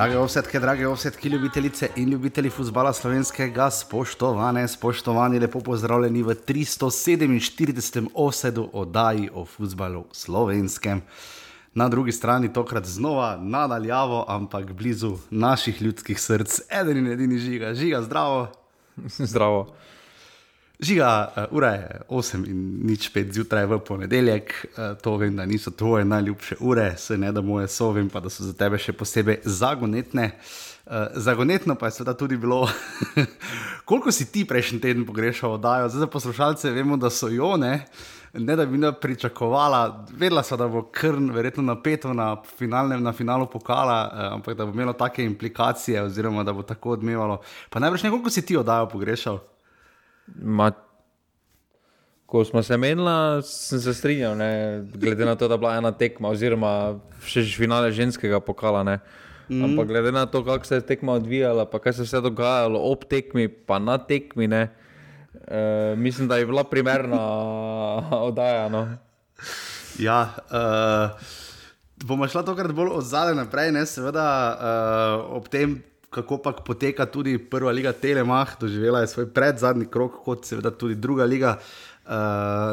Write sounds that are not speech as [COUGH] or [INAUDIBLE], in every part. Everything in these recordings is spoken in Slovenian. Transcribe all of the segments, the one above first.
Drage ovsetke, drage ovsetke, ljubitelice in ljubitelji futbola slovenskega, spoštovane, spoštovani, lepo pozdravljeni v 347. osedu oddaji o futbalu slovenskem. Na drugi strani tokrat znova nadaljavo, ampak blizu naših ljudskih src, eden in edini žiga, žiga, zdravo. Zdravo. Žiga, uh, ura je 8 in nič 5 zjutraj v ponedeljek, uh, to vem, da niso tvoje najljubše ure, se ne da moje sovim, pa da so za tebe še posebej zagonetne. Uh, zagonetno pa je seveda tudi bilo, [LAUGHS] koliko si ti prejšnji teden pogrešal oddajo, zdaj za poslušalce vemo, da so jo ne. Ne da bi mi pričakovala, vedela sem, da bo krn, verjetno napeto na, finalnem, na finalu pokala, eh, ampak da bo imelo take implikacije, oziroma da bo tako odmevalo. Pa najbrž nekoliko si ti oddajo pogrešal. Ma, ko smo se menili, sem se strinjal, ne, glede na to, da je bila ena tekma, oziroma še finale ženskega pokala. Ne. Mm. Ampak glede na to, kako se je tekma odvijala, pa kaj se je dogajalo ob tekmi, pa na tekmi, ne, e, mislim, da je bila primerna [LAUGHS] oddaja. No. Ja, uh, bomo šla tokrat bolj od zadaj naprej, ne, seveda uh, ob tem kako pa poteka tudi prva liga Telemach, doživela je svoj predzadnji krok, kot seveda tudi druga liga. Uh,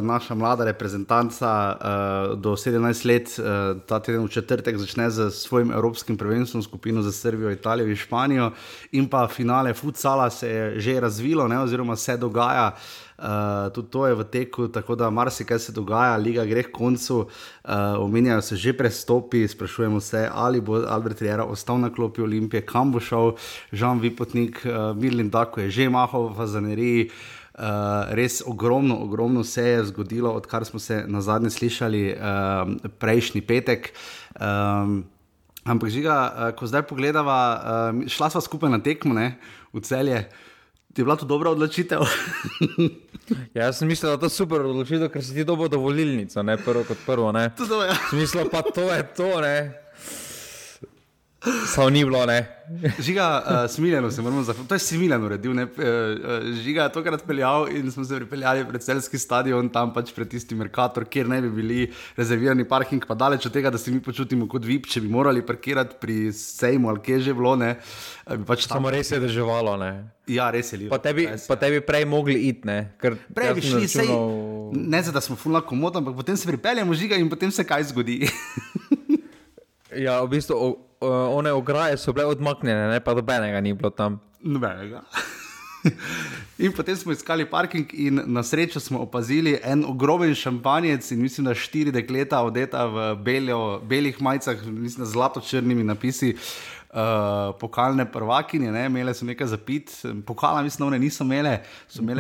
naša mlada reprezentanca uh, do 17 let, uh, ta teden v četrtek, začne z svojim evropskim prvenstvom, skupino za Srbijo, Italijo in Španijo, in pa finale futsala se je že razvilo, ne, oziroma se dogaja. Uh, Uh, tudi to je v teku, tako da marsikaj se dogaja, liga gre k koncu, uh, omenjajo se že prestopi, sprašujemo se, ali bo Albert Rejera ostal na klopi Olimpije, kam bo šel Žan Vipotnik, uh, Mirlin Dako je že mahal v Zaneriji. Uh, res ogromno, ogromno se je zgodilo, odkar smo se na zadnje slišali uh, prejšnji petek. Um, ampak, žiga, uh, ko zdaj pogledamo, uh, šla sva skupaj na tekmo ne, v celje. Uh, ti je bila to dobra odločitev? [LAUGHS] ja, jaz sem mislil, da je to super odločitev, ker si ti dobro dovolilnica, ne prvo kot prvo. Tudi, ja. Smislo pa to je to, ne. Samo ni bilo, ne. Žiga, uh, smiljeno se moramo zavedati. To je smiljeno uredil. Uh, žiga je tokrat peljal in smo se pripeljali pred celski stadion, tam pač pred tisti Merkator, kjer ne bi bili rezervirani parking, pa daleč od tega, da se mi počutimo kot VIP, če bi morali parkirati pri Sejmu ali kje že bilo. Pač Samo res je državalo, ne. Ja, res je. Pa tebi, pa tebi prej mogli iti, ne. Prej bi šli, sej, ne za da smo fulno komodni, ampak potem se pripeljemo žiga in potem se kaj zgodi. [LAUGHS] ja, v bistvu uh, one ograje so bile odmaknjene, ne pa dobenega ni bilo tam. Nobenega. [LAUGHS] in potem smo iskali parking, in na srečo smo opazili en ogromen šampanjec, in mislim, da štiri dekleta, odeta v beljo, belih majicah, mislim, z zlato-črnimi napisi. Uh, pokalne prvakinje, ne, imele so nekaj zapit, pokala, mislim, one niso imele.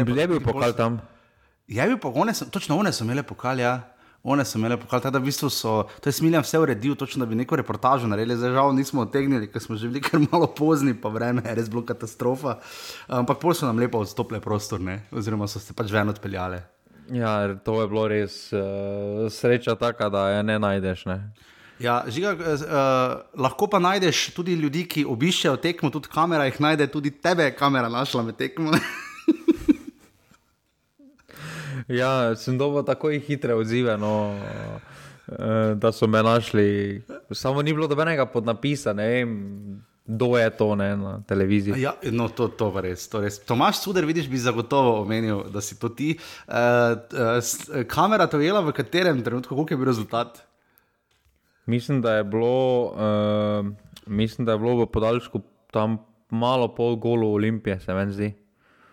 Bile bi pokal tam. Je bil pokal, točno one so imele pokal, ja one so imele pokal, tako da v bistvu so, to je smiljam vse uredil, točno da bi neko reportažo naredili, zdaj žal nismo otegnili, ker smo že bili kar malo pozni, pa vreme je res bilo katastrofa. Ampak pol so nam lepo odstopile prostor, ne? oziroma so se pač ven odpeljale. Ja, to je bilo res uh, sreča taka, da je ne najdeš. Ne? Ja, žiga, uh, lahko pa najdeš tudi ljudi, ki obiščejo tekmo, tudi kamera jih najde, tudi tebe je kamera našla med tekmo. Ja, sem dobil tako hitre odzive, no, eh, da so me našli. Samo ni bilo dobenega podnapisa, ne vem. Kdo je to ne, na televiziji? Ja, no, to, to, res, to res. Tomaš Suder, vidiš, bi zagotovo omenil, da si to ti. E, e, kamera to jela v katerem trenutku, koliko je bil rezultat? Mislim, da je bilo, e, mislim, da je bilo v podaljšku tam malo pol golo Olimpije, se meni zdi.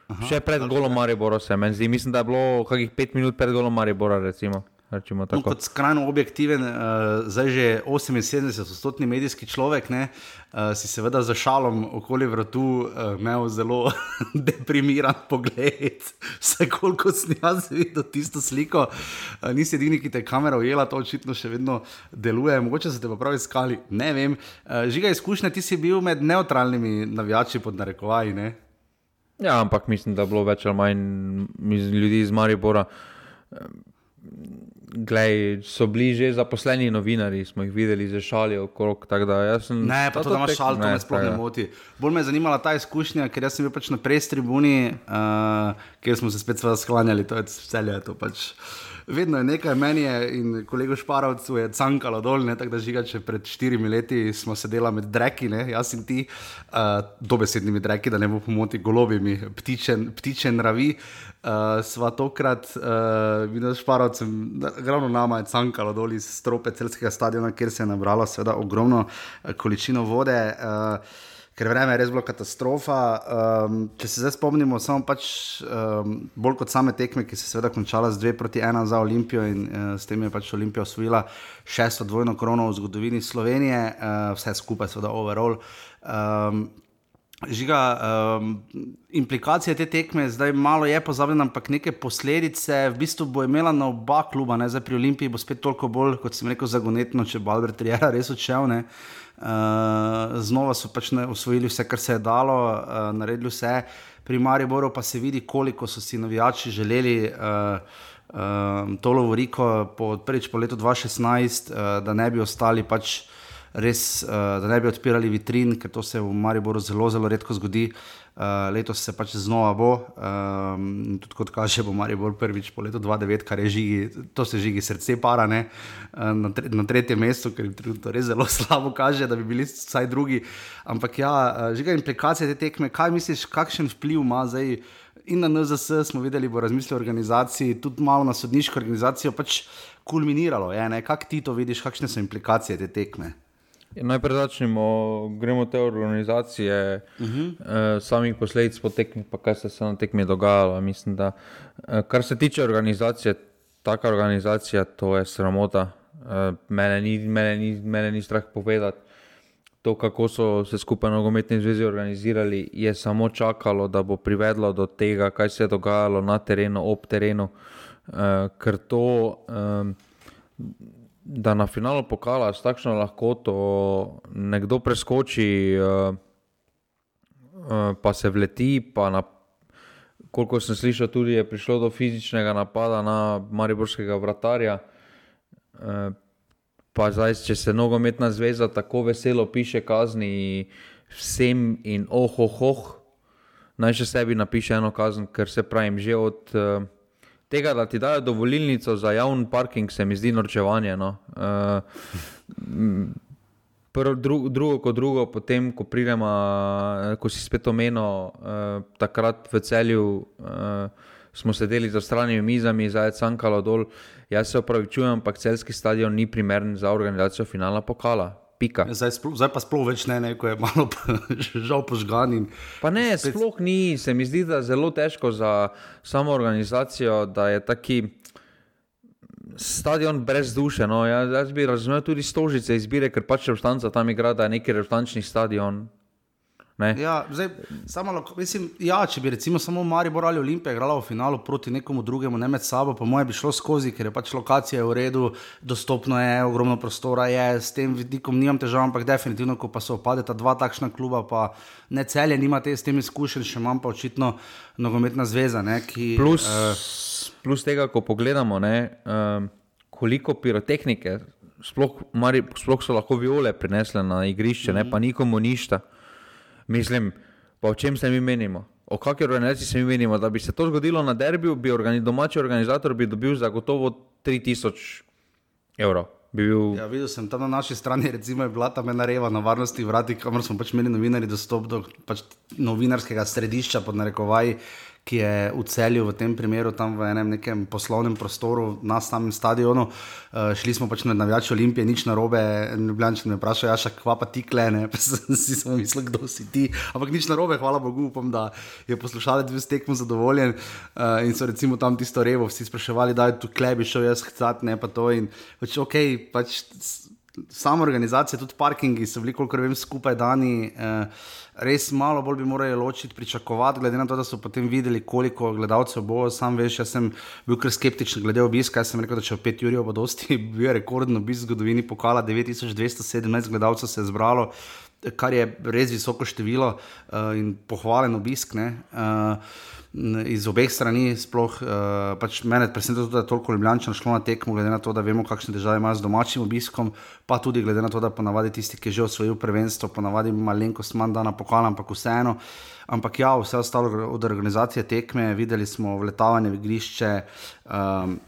Aha, Še pred golom Maribora se meni zdi. Mislim, da je bilo kakih pet minut pred golom Maribora. Recimo. No, kot skrajno objektiven, uh, zdaj že 78-odstotni medijski človek, ne, uh, si seveda za šalom okoli vrtu uh, imel zelo [LAUGHS] deprimiran pogled. [LAUGHS] Vse koliko snijaz videl tisto sliko, uh, nisi edini, ki te je kamera ujela, to očitno še vedno deluje. Mogoče se te pa pravi iskali, ne vem. Uh, žiga izkušnja, ti si bil med neutralnimi navijači pod narekovaji. Ja, ampak mislim, da je bilo več ali manj ljudi iz Maribora. Glej, so bili že zaposleni novinari, smo jih videli za šalijo okrog. Sem, ne, pa to, da imaš šal, to me sploh ne moti. Bolj me je zanimala ta izkušnja, ker sem bil pač na prej tribuni, uh, kjer smo se spet sklanjali, to je vse, to pač. Uh, vedno je nekaj, meni je in kolegu Šparovcu je cankalo dol, ne, tako da žiga, če pred štirimi leti smo sedeli med dreki, ne, jaz in ti, uh, dobesednimi dreki, da ne bo pomoti golobimi, ptičen, ptičen ravi. Uh, sva tokrat, uh, videl Šparovcem, ravno nama je cankalo dol iz strope celskega stadiona, kjer se je nabralo seveda ogromno uh, količino vode. Uh, ker vreme je res bilo katastrofa. Um, če se zdaj spomnimo, samo pač um, bolj kot same tekme, ki se je seveda končala z 2 proti 1 za Olimpijo in uh, s tem je pač Olimpija osvojila šesto dvojno krono v zgodovini Slovenije, uh, vse skupaj, seveda overall. Um, Žiga, um, implikacije te tekme, zdaj malo je pozabljeno, ampak neke posledice v bistvu bo imela na oba kluba, ne? zdaj pri Olimpiji bo spet toliko bolj, kot sem rekel, zagonetno, če bo Albert Rijera res odšel. Uh, uh, znova so pač ne, usvojili vse, kar se je dalo, uh, naredili vse. Pri Mariboru pa se vidi, koliko so si navijači želeli uh, uh, to Lovoriko po, prvič po letu 2016, uh, da ne bi ostali pač. Res, uh, da ne bi odpirali vitrin, ker to se v Mariboru zelo, zelo redko zgodi. Uh, letos se pač znova bo, um, tudi kot kaže, bo Marijo prvič po letu 2009, kar je žigi, to se žigi srce para, ne, uh, na, tre, na tretjem mestu, ker je to res zelo [LAUGHS] slabo kaže, da bi bili vsaj drugi. Ampak ja, uh, žiga implikacije te tekme, kaj misliš, kakšen vpliv ima zdaj in na NZS, smo videli, bo razmislil o organizaciji, tudi malo na sodniško organizacijo, pač kulminiralo je, kako ti to vidiš, kakšne so implikacije te tekme. Najprej začnemo, gremo te organizacije, uh -huh. eh, samih posledic po tekmi, pa kaj se je na tekmi dogajalo. Mislim, da, eh, kar se tiče organizacije, taka organizacija, to je sramota. Eh, mene, ni, mene, ni, mene ni strah povedati. To, kako so se skupaj na nogometni zvezi organizirali, je samo čakalo, da bo privedlo do tega, kaj se je dogajalo na terenu, ob terenu. Eh, ker to. Eh, da na finalu pokala s takšno lahkoto nekdo preskoči, uh, uh, pa se vleti. Pa na, koliko sem slišal, tudi je prišlo do fizičnega napada na Mariborskega vratarja. Uh, pa zdaj, če se nogometna zveza tako veselo piše kazni vsem in oh, oh, oh, naj še sebi napiše eno kazen, ker se pravim že od. Uh, tega, da ti dajo dovolilnico za javni parking, se mi zdi norčevanje. No. Uh, prv, dru, drugo, kot drugo, potem, ko pridemo, ko si spet omenil, uh, takrat v celju uh, smo sedeli za stranimi mizami, zdaj je cankalo dol. Jaz se opravičujem, ampak celski stadion ni primeren za organizacijo finala pokala. Pika. Zdaj, sploh, zdaj pa sploh več ne, ne ko je malo [LAUGHS] žal požgan. Pa ne, spet... sploh ni, se mi zdi, da je zelo težko za samo organizacijo, da je taki stadion brez duše. No. Ja, jaz bi razumel tudi stožice izbire, ker pač restanca tam igra, da je neki restančni stadion. Ja, zdaj, samo, mislim, ja, če bi recimo samo Maribor ali Olimpija igrala v finalu proti nekomu drugemu, ne med sabo, po mojem bi šlo skozi, ker je pač lokacija v redu, dostopno je, ogromno prostora je, s tem vidikom nimam težav, ampak definitivno, ko pa se opadeta dva takšna kluba, pa ne celje, nimate s tem izkušenj, še manj pa očitno nogometna zveza. Ne, ki, plus, uh, plus tega, ko pogledamo, ne, um, koliko pirotehnike, sploh, mari, sploh so lahko viole prinesle na igrišče, mm -hmm. ne, pa nikomu ništa. Mislim, pa o čem se mi menimo? O kakšni organizaciji se mi menimo? Da bi se to zgodilo na derbiju, bi organi domači organizator bi dobil zagotovo 3000 evrov. Bil... Ja, videl sem tam na naši strani, recimo, je bila tam ena reva na varnosti vrati, kamor smo pač imeli novinari dostop do pač novinarskega središča pod narekovaji ki je v celju, v tem primeru, tam v enem nekem poslovnem prostoru, na samem stadionu. Uh, šli smo pač na navijače Olimpije, nič na robe, Ljubljančani me vprašajo, ja, kva pa ti klene, [LAUGHS] pa si samo mislil, kdo si ti. Ampak nič na robe, hvala Bogu, upam, da je poslušalec bil s tekmo zadovoljen. Uh, in so recimo tam tisto revo, vsi spraševali, da je tu klebi, šel jaz hcat, ne pa to. In pač ok, pač. Samo organizacija, tudi parkingi so bili, kolikor vem, skupaj dani. Uh, res malo bolj bi morali ločiti, pričakovati, glede na to, da so potem videli, koliko gledalcev bo. Sam veš, jaz sem bil kar skeptičen glede obiska. Jaz sem rekel, da če v 5 urah bo dosti, [LAUGHS] bil je rekorden obisk v zgodovini pokala, 9217 gledalcev se je zbralo. Kar je res visoko število uh, in pohvalen obisk. Uh, iz obeh strani, sploh uh, pač mene preseneča, da je toliko ljubljančano šlo na tekmo, glede na to, da vemo, kakšne težave imajo z domačim obiskom, pa tudi glede na to, da ponavadi tisti, ki že osvojijo prvenstvo, ponavadi malenkost manj dana pokala, ampak vseeno. Ampak ja, vse ostalo od organizacije tekme, videli smo vletavanje v igrišče. Um,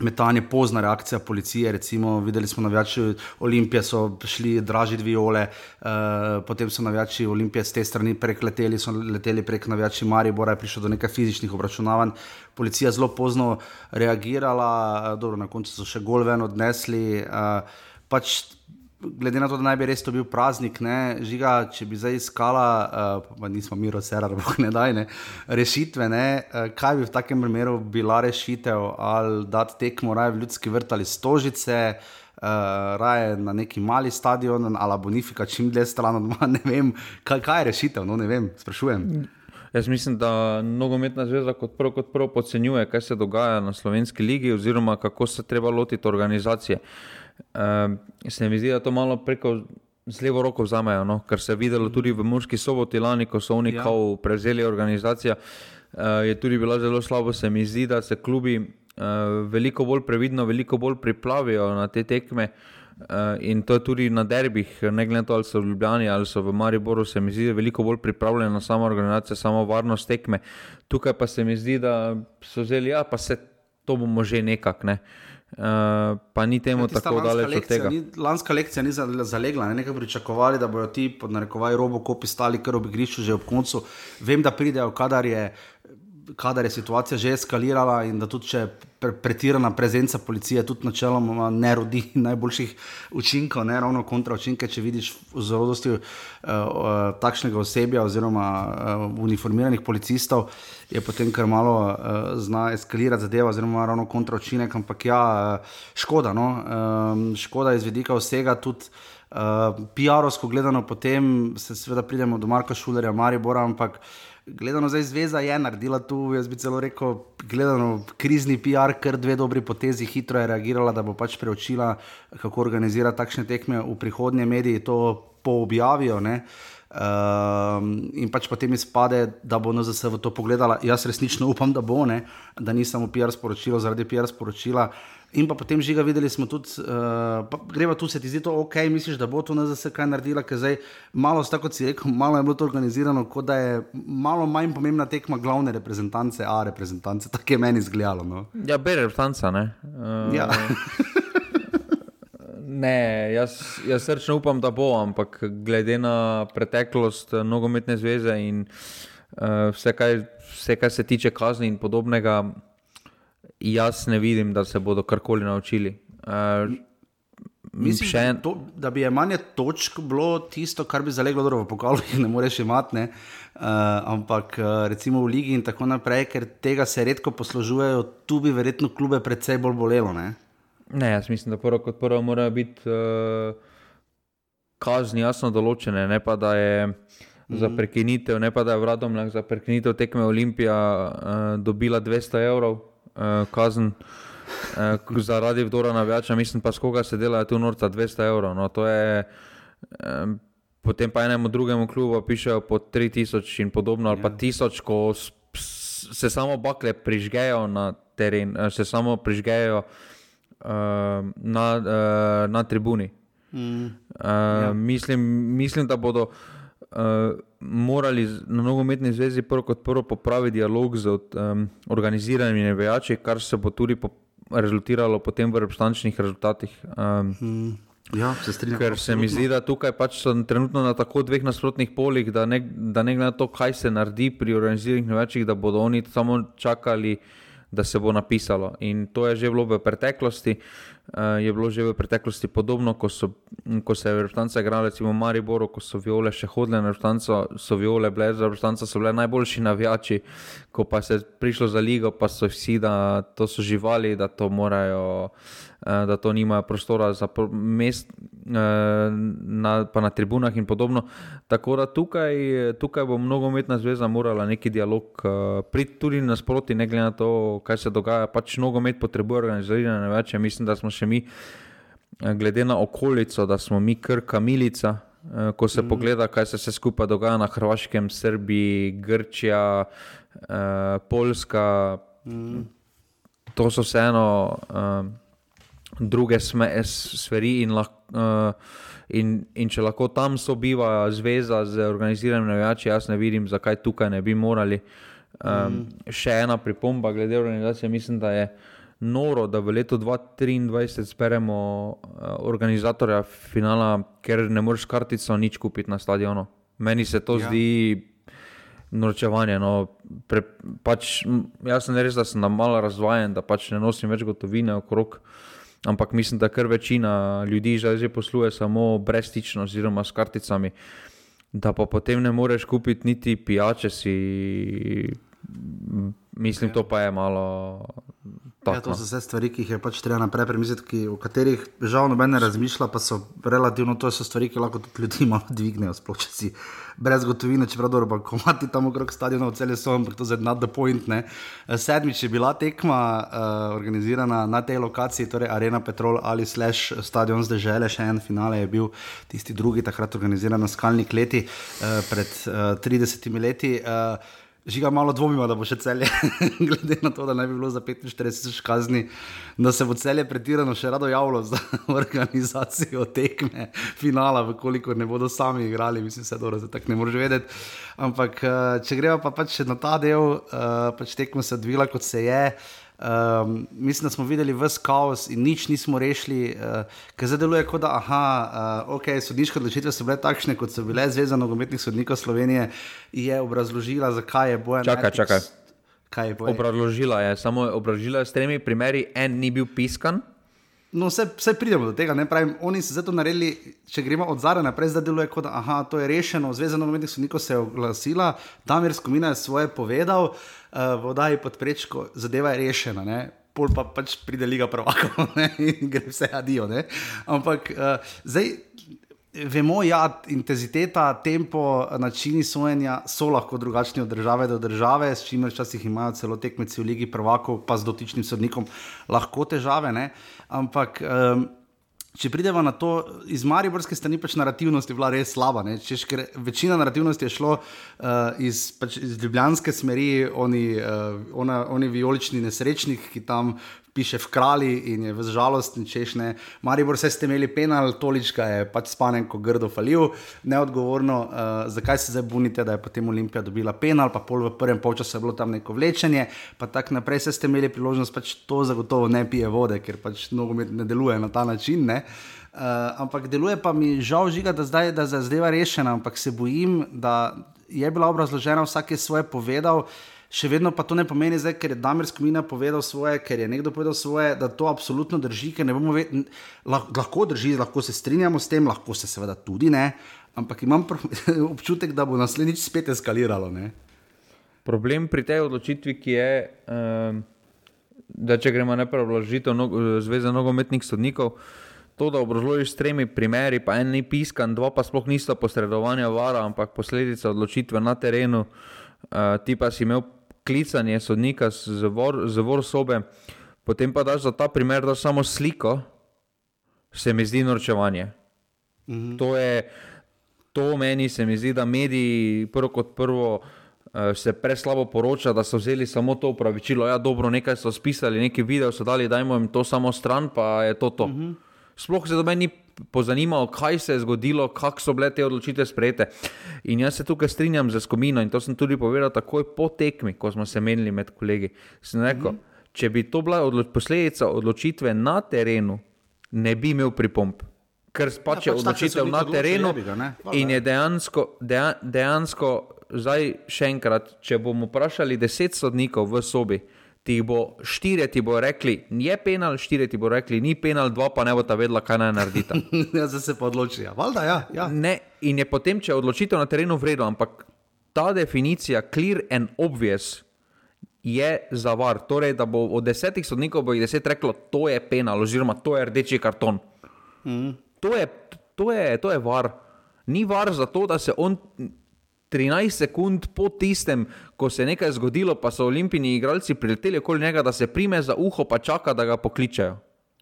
metanje, pozna reakcija policije. Recimo, videli smo navijači Olimpije, so šli dražiti viole, uh, potem so navijači Olimpije z te strani prekleteli, so leteli prek navijači Maribora, je prišlo do nekaj fizičnih obračunavanj. Policija zelo pozno reagirala, uh, dobro, na koncu so še gol ven odnesli. Uh, pač glede na to, da naj bi res to bil praznik, ne, žiga, če bi zdaj iskala, uh, pa nismo mi roserar, [LAUGHS] boh ne daj, ne, rešitve, ne, uh, kaj bi v takem primeru bila rešitev, ali dati tekmo raje v ljudski vrt ali stožice. Uh, raje na neki mali stadion, ali Bonifika, čim dlje stran od doma, [LAUGHS] ne vem, kaj, kaj je rešitev. No, ne vem, sprašujem. Jaz mislim, da nogometna zveza kot prvo, kot prvo podcenjuje, kaj se dogaja na slovenski ligi, oziroma kako se treba lotiti organizacije. Uh, Uh, se mi zdi, da to malo preko z levo roko vzamejo, no? kar se je videlo tudi v Murski soboti lani, ko so oni ja. prevzeli organizacijo. Uh, je tudi bilo zelo slabo, se mi zdi, da se klubi uh, veliko bolj previdno, veliko bolj pripravijo na te tekme. Uh, in to je tudi na derbih, ne glede na to, ali so v Ljubljani ali so v Mariboru, se mi zdi, da je veliko bolj pripravljena sama organizacija, samo varnost tekme. Tukaj pa se mi zdi, da so vzeli, ja, pa se to bomo že nekako. Ne. Uh, Uh, pa ni temu ja, tako daleč od tega. Ni, lanska lekcija ni zalegla, ne nekaj pričakovali, da bodo ti pod narekovaj robokopi stali kar ob igrišču že ob koncu. Vem, da pridejo, kadar je kadar je situacija že eskalirala in da tudi če pre, pretirana prezenca policije tudi načeloma ne rodi [LAUGHS] najboljših učinkov, ne ravno kontra učinke, če vidiš v zelosti uh, uh, takšnega osebja oziroma uh, uniformiranih policistov, je potem kar malo uh, zna eskalirati zadeva oziroma ravno kontra učinek, ampak ja, uh, škoda, no? um, škoda iz vidika vsega tudi. Uh, PR-ovsko gledano, potem se seveda pridemo do Marka Šulerja, Maribora, ampak uh, gledano zdaj zveza je naredila tu, jaz bi celo rekel, gledano krizni PR, ker dve dobri potezi hitro je reagirala, da bo pač preučila, kako organizira takšne tekme v prihodnje, mediji to poobjavijo. Ne? Um, in pač potem izpade, da bo NZS v to pogledala. Jaz resnično upam, da bo, ne? da ni samo PR sporočilo zaradi PR sporočila. In pa potem žiga videli smo tudi, uh, greva tu se ti zdi to ok, misliš, da bo to NZS kaj naredila, ker zdaj malo, tako kot si rekel, malo je bilo to organizirano, kot da je malo manj pomembna tekma glavne reprezentance, a reprezentance, [LAUGHS] tako je meni izgledalo. No. Ja, bere reprezentanca, ne. Uh, ja. [LAUGHS] ne, jaz, jaz srčno upam, da bo, ampak glede na preteklost nogometne zveze in uh, vse, kaj, vse, kar se tiče kazni in podobnega jaz ne vidim, da se bodo karkoli naučili. Uh, Mislim, en... to, da bi je manj točk bilo tisto, kar bi zaleglo v pokalu, [LAUGHS] ki ne moreš imeti, ne? uh, ampak uh, recimo v Ligi in tako naprej, ker tega se redko poslužujejo, tu bi verjetno klube predvsej bolj bolelo. Ne? ne, jaz mislim, da prvo kot prvo morajo biti uh, kazni jasno določene, ne pa da je. Za mhm. prekinitev, ne pa da je vradom za prekinitev tekme Olimpija uh, dobila 200 evrov, uh, kazen uh, zaradi vdora na več, mislim pa, skoga se dela tu norca 200 evrov. No, je, um, potem pa enemu drugemu klubu pišejo po 3000 in podobno, ali pa 1000, ja. ko se samo bakle prižgejo na teren, se samo prižgejo uh, na, uh, na tribuni. Mm. Uh, ja. mislim, mislim, da bodo. Uh, morali na nogometni zvezi prvo kot prvo popraviti dialog z um, organiziranimi nevejači, kar se bo tudi po rezultiralo potem v reprezentančnih rezultatih. Um, hmm. Ja, se strinjam. Ker se mi zdi, da tukaj pač so trenutno na tako dveh nasprotnih polih, da ne, da ne glede na to, kaj se naredi pri organiziranih nevečjih, da bodo oni samo čakali, da se bo napisalo. In to je že bilo v preteklosti. Uh, je bilo že v preteklosti podobno, ko, so, ko se je vrtanca igral, recimo v Mariboru, ko so viole še hodile na vrtanca, so viole bile za vrtanca, so bile najboljši navijači, ko pa se je prišlo za ligo, pa so vsi, da to so živali, da to morajo. Eh, da to nimajo prostora za mest, eh, na, pa na tribunah in podobno. Tako da tukaj, tukaj bo mnogometna zveza morala neki dialog eh, priti tudi nasproti, ne glede na to, kaj se dogaja. Pač nogomet potrebuje organizirane več. Mislim, da smo še mi, glede na okolico, da smo mi krka milica. Ko se mm. pogleda, kaj se vse skupaj dogaja na Hrvaškem, Srbiji, Grčija, eh, Poljska, mm. to so vseeno eh, druge stvari. In, uh, in, in če lahko tam sobiva zveza z organiziranimi navijači, jaz ne vidim, zakaj tukaj ne bi morali. Um, mm. Še ena pripomba glede organizacije, mislim, da je noro, da v letu 2023 speremo uh, organizatorja finala, ker ne moreš kartico nič kupiti na stadionu. Meni se to ja. zdi norčevanje. No. Pre, pač, jaz sem res, da sem malo razvajen, da pač ne nosim več gotovine okrog. Ampak mislim, da kar večina ljudi že posluje samo brezstično, oziroma s karticami, da pa potem ne moreš kupiti niti pijače. Si, mislim, ja. to pa je malo. Ja, to so vse stvari, ki jih je pač treba naprej premisliti, o katerih žal noben ne razmišlja, pa so relativno to so stvari, ki lahko tudi ljudi [LAUGHS] malo dvignejo, sploh če si brez gotovine, čeprav dobro, ko imaš tam okrog stadiona v celem svojem, ampak to je nad the point. Ne. Sedmič je bila tekma uh, organizirana na tej lokaciji, torej Arena Petrol ali slash stadion zdaj žele, še en finale je bil tisti drugi, takrat organiziran na skalni kleti uh, pred uh, 30 leti. Uh, Žiga malo dvomimo, da bo še celje, [LAUGHS] glede na to, da ne bi bilo za 45 kazni, da se bo celje pretirano še rado javilo za [LAUGHS] organizacijo tekme, finala, koliko ne bodo sami igrali, mislim, se dobro, da tako ne moreš vedeti. Ampak eh, če gremo pa pač na ta del, eh, pač tekmo se odvila, kot se je. Um, mislim, da smo videli vse kaos in nič nismo rešili, uh, ker zdaj deluje kot da, aha, uh, ok, sodniške odločitve so bile takšne, kot so bile Zveza nogometnih sodnikov Slovenije, je obrazložila, zakaj je bojen. Čakaj, čakaj. Kaj je bojen? Obrazložila je, samo je obrazložila s tremi primeri, en ni bil piskan. No, vse, vse pridemo do tega. Pravim, oni so zato naredili, če gremo od zadaj naprej, zdaj deluje kot da je rešeno. Zveza nogometnih sodnikov se je oglasila, Damir Skomina je svoje povedal, uh, voda je pod prečko, zadeva je rešena. Ne? Pol pa pač pride liga pravako [LAUGHS] in gre vse adijo. Ampak uh, zdaj. Vemo, da ja, intenziteta, tempo, načini sojenja so lahko drugačni od države do države, s čimer včasih imajo celo tekmeci v Ligi Prvakov, pa z dotičnim sodnikom, lahko težave. Ne? Ampak, um, če pridemo na to, iz Mariborske strani pač narativnost je bila res slaba. Češ, večina narativnosti je šlo uh, iz, pač, iz Ljubljanske smeri, oni, uh, ona, oni vijolični nesrečniki, ki tam piše v krali in je v žalosti, češ ne. Maribor se ste imeli penal, tolička je pač spanen, ko grdo falil, neodgovorno, uh, zakaj se zdaj bunite, da je potem Olimpija dobila penal, pa pol v prvem polčasu je bilo tam neko vlečenje, pa tako naprej se ste imeli priložnost, pač to zagotovo ne pije vode, ker pač nogomet ne deluje na ta način. Ne. Uh, ampak deluje pa mi žal žiga, da zdaj je zadeva rešena, ampak se bojim, da je bila obrazložena, vsak je svoje povedal. Še vedno pa to ne pomeni, zdaj, ker je Damir Skomina povedal svoje, ker je nekdo povedal svoje, da to absolutno drži, ker ne bomo vedeli, lahko drži, lahko se strinjamo s tem, lahko se seveda tudi ne, ampak imam [LAUGHS] občutek, da bo naslednjič spet eskaliralo. Ne? Problem pri tej odločitvi je, um, da če gremo najprej vložitev no, Zveze nogometnih sodnikov. To, da obrazložiš s tremi primeri, pa en ni piskan, dva pa sploh niso posredovanja vara, ampak posledica odločitve na terenu, uh, ti pa si imel klicanje sodnika z vor sobe, potem pa daš za ta primer daš samo sliko, se mi zdi norčevanje. Mhm. To je, to meni se mi zdi, da mediji prvo kot prvo uh, se preslabo poroča, da so vzeli samo to upravičilo. Ja, dobro, nekaj so spisali, neki video so dali, dajmo jim to samo stran, pa je to to. Mhm. Sploh se do meni pozanimalo, kaj se je zgodilo, kako so bile te odločitve sprejete. In jaz se tukaj strinjam z Skomino in to sem tudi povedal takoj po tekmi, ko smo se menili med kolegi. Rekel, mm -hmm. Če bi to bila odlo posledica odločitve na terenu, ne bi imel pripomp. Ker pač ja, je pač odločitev na terenu ga, in je dejansko, deja, dejansko, zdaj še enkrat, če bomo vprašali deset sodnikov v sobi, ti bo štiri ti bo rekli, je penal, štiri ti bo rekli, ni penal, dva pa ne bo ta vedela, kaj naj naredita. [LAUGHS] ja, zdaj se pa odločijo. Ja. Valda, ja, ja. Ne, in je potem, če je odločitev na terenu vredno, ampak ta definicija, clear and obvious, je za var. Torej, da bo od desetih sodnikov bo jih deset reklo, to je penal, oziroma to je rdeči karton. Mm. To, je, to, je, to je var. Ni var za to, da se on 13 sekund po tistem, ko se je nekaj zgodilo, pa so olimpijski igralci prileteli okoli njega, da se prime za uho, pa čaka, da ga pokličejo.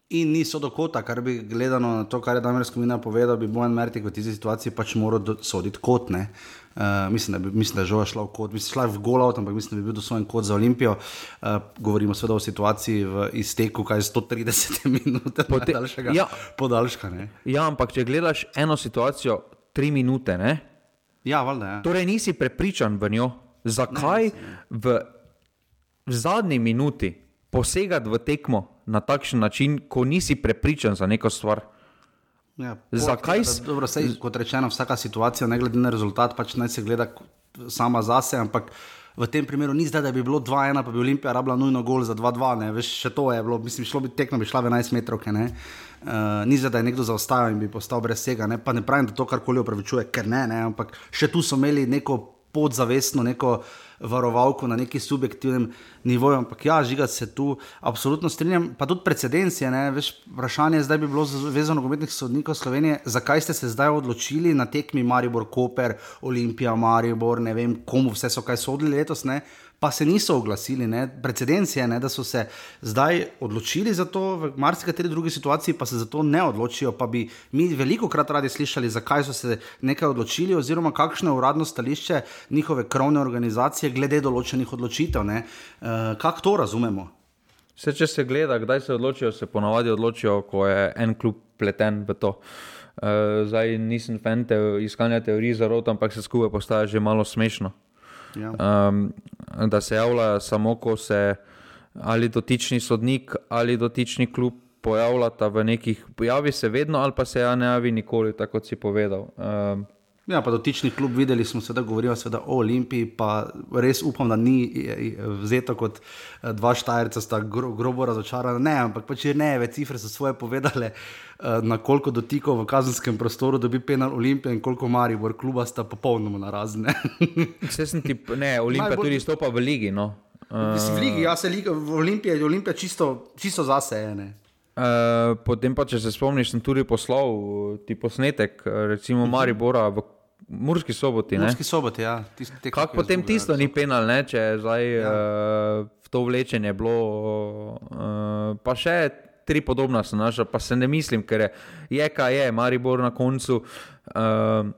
In niso do kota, kar bi gledano na to, kar je Damir Skomina povedal, bi Bojan Mertik v tej situaciji pač moral soditi kot ne. Uh, mislim, da, bi, mislim, da je že šla v kot, mislim, šla v gol, ampak mislim, da bi bil dosojen kot za Olimpijo. Uh, govorimo seveda o situaciji v izteku, kaj je 130 [LAUGHS] minut, Pote, daljšega, ja, podaljška. Ne? Ja, ampak če gledaš eno situacijo, tri minute, ne? Ja, valjda, ja. Torej, nisi prepričan v njo, zakaj ne, v, v zadnji minuti posegati v tekmo na takšen način, ko nisi prepričan za neko stvar. Ja, Zakaj da- s- Dobro, sej, kot rečeno, vsaka situacija, ne glede na rezultat, pač naj se gleda sama zase, ampak v tem primeru ni zdaj, da bi bilo 2-1, pa bi Olimpija rabila nujno gol za 2-2, ne, veš, še to je bilo, mislim, šlo bi tekmo, bi šla v 11 metrov, ne. Uh, ni zdaj, da je nekdo zaostajal in bi postal brez vsega, ne, pa ne pravim, da to karkoli opravičuje, ker ne, ne, ampak še tu so imeli neko podzavestno, neko varovalko na neki subjektivnem nivoju, ampak ja, žiga se tu, absolutno strinjam, pa tudi precedens je, ne, veš, vprašanje zdaj bi bilo za Zvezo nogometnih sodnikov Slovenije, zakaj ste se zdaj odločili na tekmi Maribor, Koper, Olimpija, Maribor, ne vem, komu vse so kaj sodili letos, ne, pa se niso oglasili, ne, precedens je, ne, da so se zdaj odločili za to, v marsikateri drugi situaciji pa se za to ne odločijo, pa bi mi veliko krat radi slišali, zakaj so se nekaj odločili, oziroma kakšno je uradno stališče njihove krovne organizacije glede določenih odločitev. Ne? Uh, kako to razumemo? Vse, če se gleda, kdaj se odločijo, se ponavadi odločijo, ko je en klub pleten v to. Uh, zdaj nisem fan te, iskanja teorij zarot, ampak se skupaj postaja že malo smešno. Ja. Um, da se javlja samo, ko se ali dotični sodnik ali dotični klub pojavljata v nekih, pojavi se vedno, ali pa se ja ne javi nikoli, tako kot si povedal. Um, Ja, pa dotični klub, videli smo se, da govorijo seveda o Olimpiji, pa res upam, da ni eh, eh, vzeto kot eh, dva štajerca, sta gro, grobo razočarana. Ne, ampak pač ne, več cifre so svoje povedale, eh, na koliko dotikov v kazenskem prostoru dobi penal Olimpija in koliko Maribor kluba sta popolnoma narazne. Vse sem ti, ne, Olimpija Najbolj- tudi stopa v ligi. No. Uh, Mislim, v ligi, ja, se liga, v Olimpiji je Olimpija čisto, čisto zase ene. Uh, potem pa, če se spomniš, sem tudi poslal ti posnetek, recimo Maribora v Murski soboti. ne. Murski sobot, ja. tisti tekmo, Kako potem izgubljali, tisto ni penal, ne? če je zdaj ja. Uh, to vlečenje bilo, uh, pa še tri podobna so naša, pa se ne mislim, ker je, je kaj je, Maribor na koncu. Uh,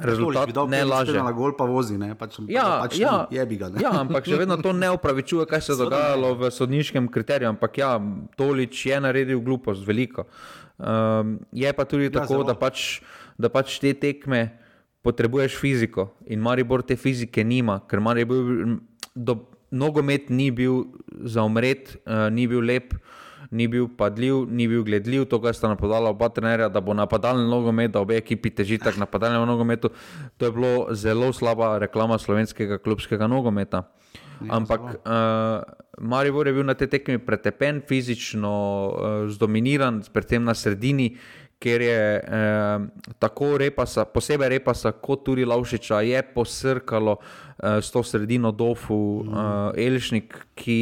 Rezultat dal ne laže. Na gol pa vozi, ne? Pač, Ja, pač ja, je bi ga. Ne? ja, ampak še vedno to ne upravičuje, kaj se je [LAUGHS] dogajalo v sodniškem kriteriju. Ampak ja, Tolič je naredil glupost, veliko. Um, je pa tudi ja, tako, zelo. da pač, da pač te tekme potrebuješ fiziko in Maribor te fizike nima, ker Maribor, do, nogomet ni bil za umret, uh, ni bil lep. Ni bil padljiv, ni bil gledljiv, to, kar sta napadala oba trenerja, da bo napadalni nogomet, da obe ekipi težita k napadalnemu nogometu. To je bilo zelo slaba reklama slovenskega klubskega nogometa. Ampak uh, Maribor je bil na tej tekmi pretepen, fizično uh, zdominiran, predvsem na sredini, ker je uh, tako repasa, posebej repasa, kot tudi Laušiča, je posrkalo uh, s to sredino Dofu, uh, Elšnik, ki,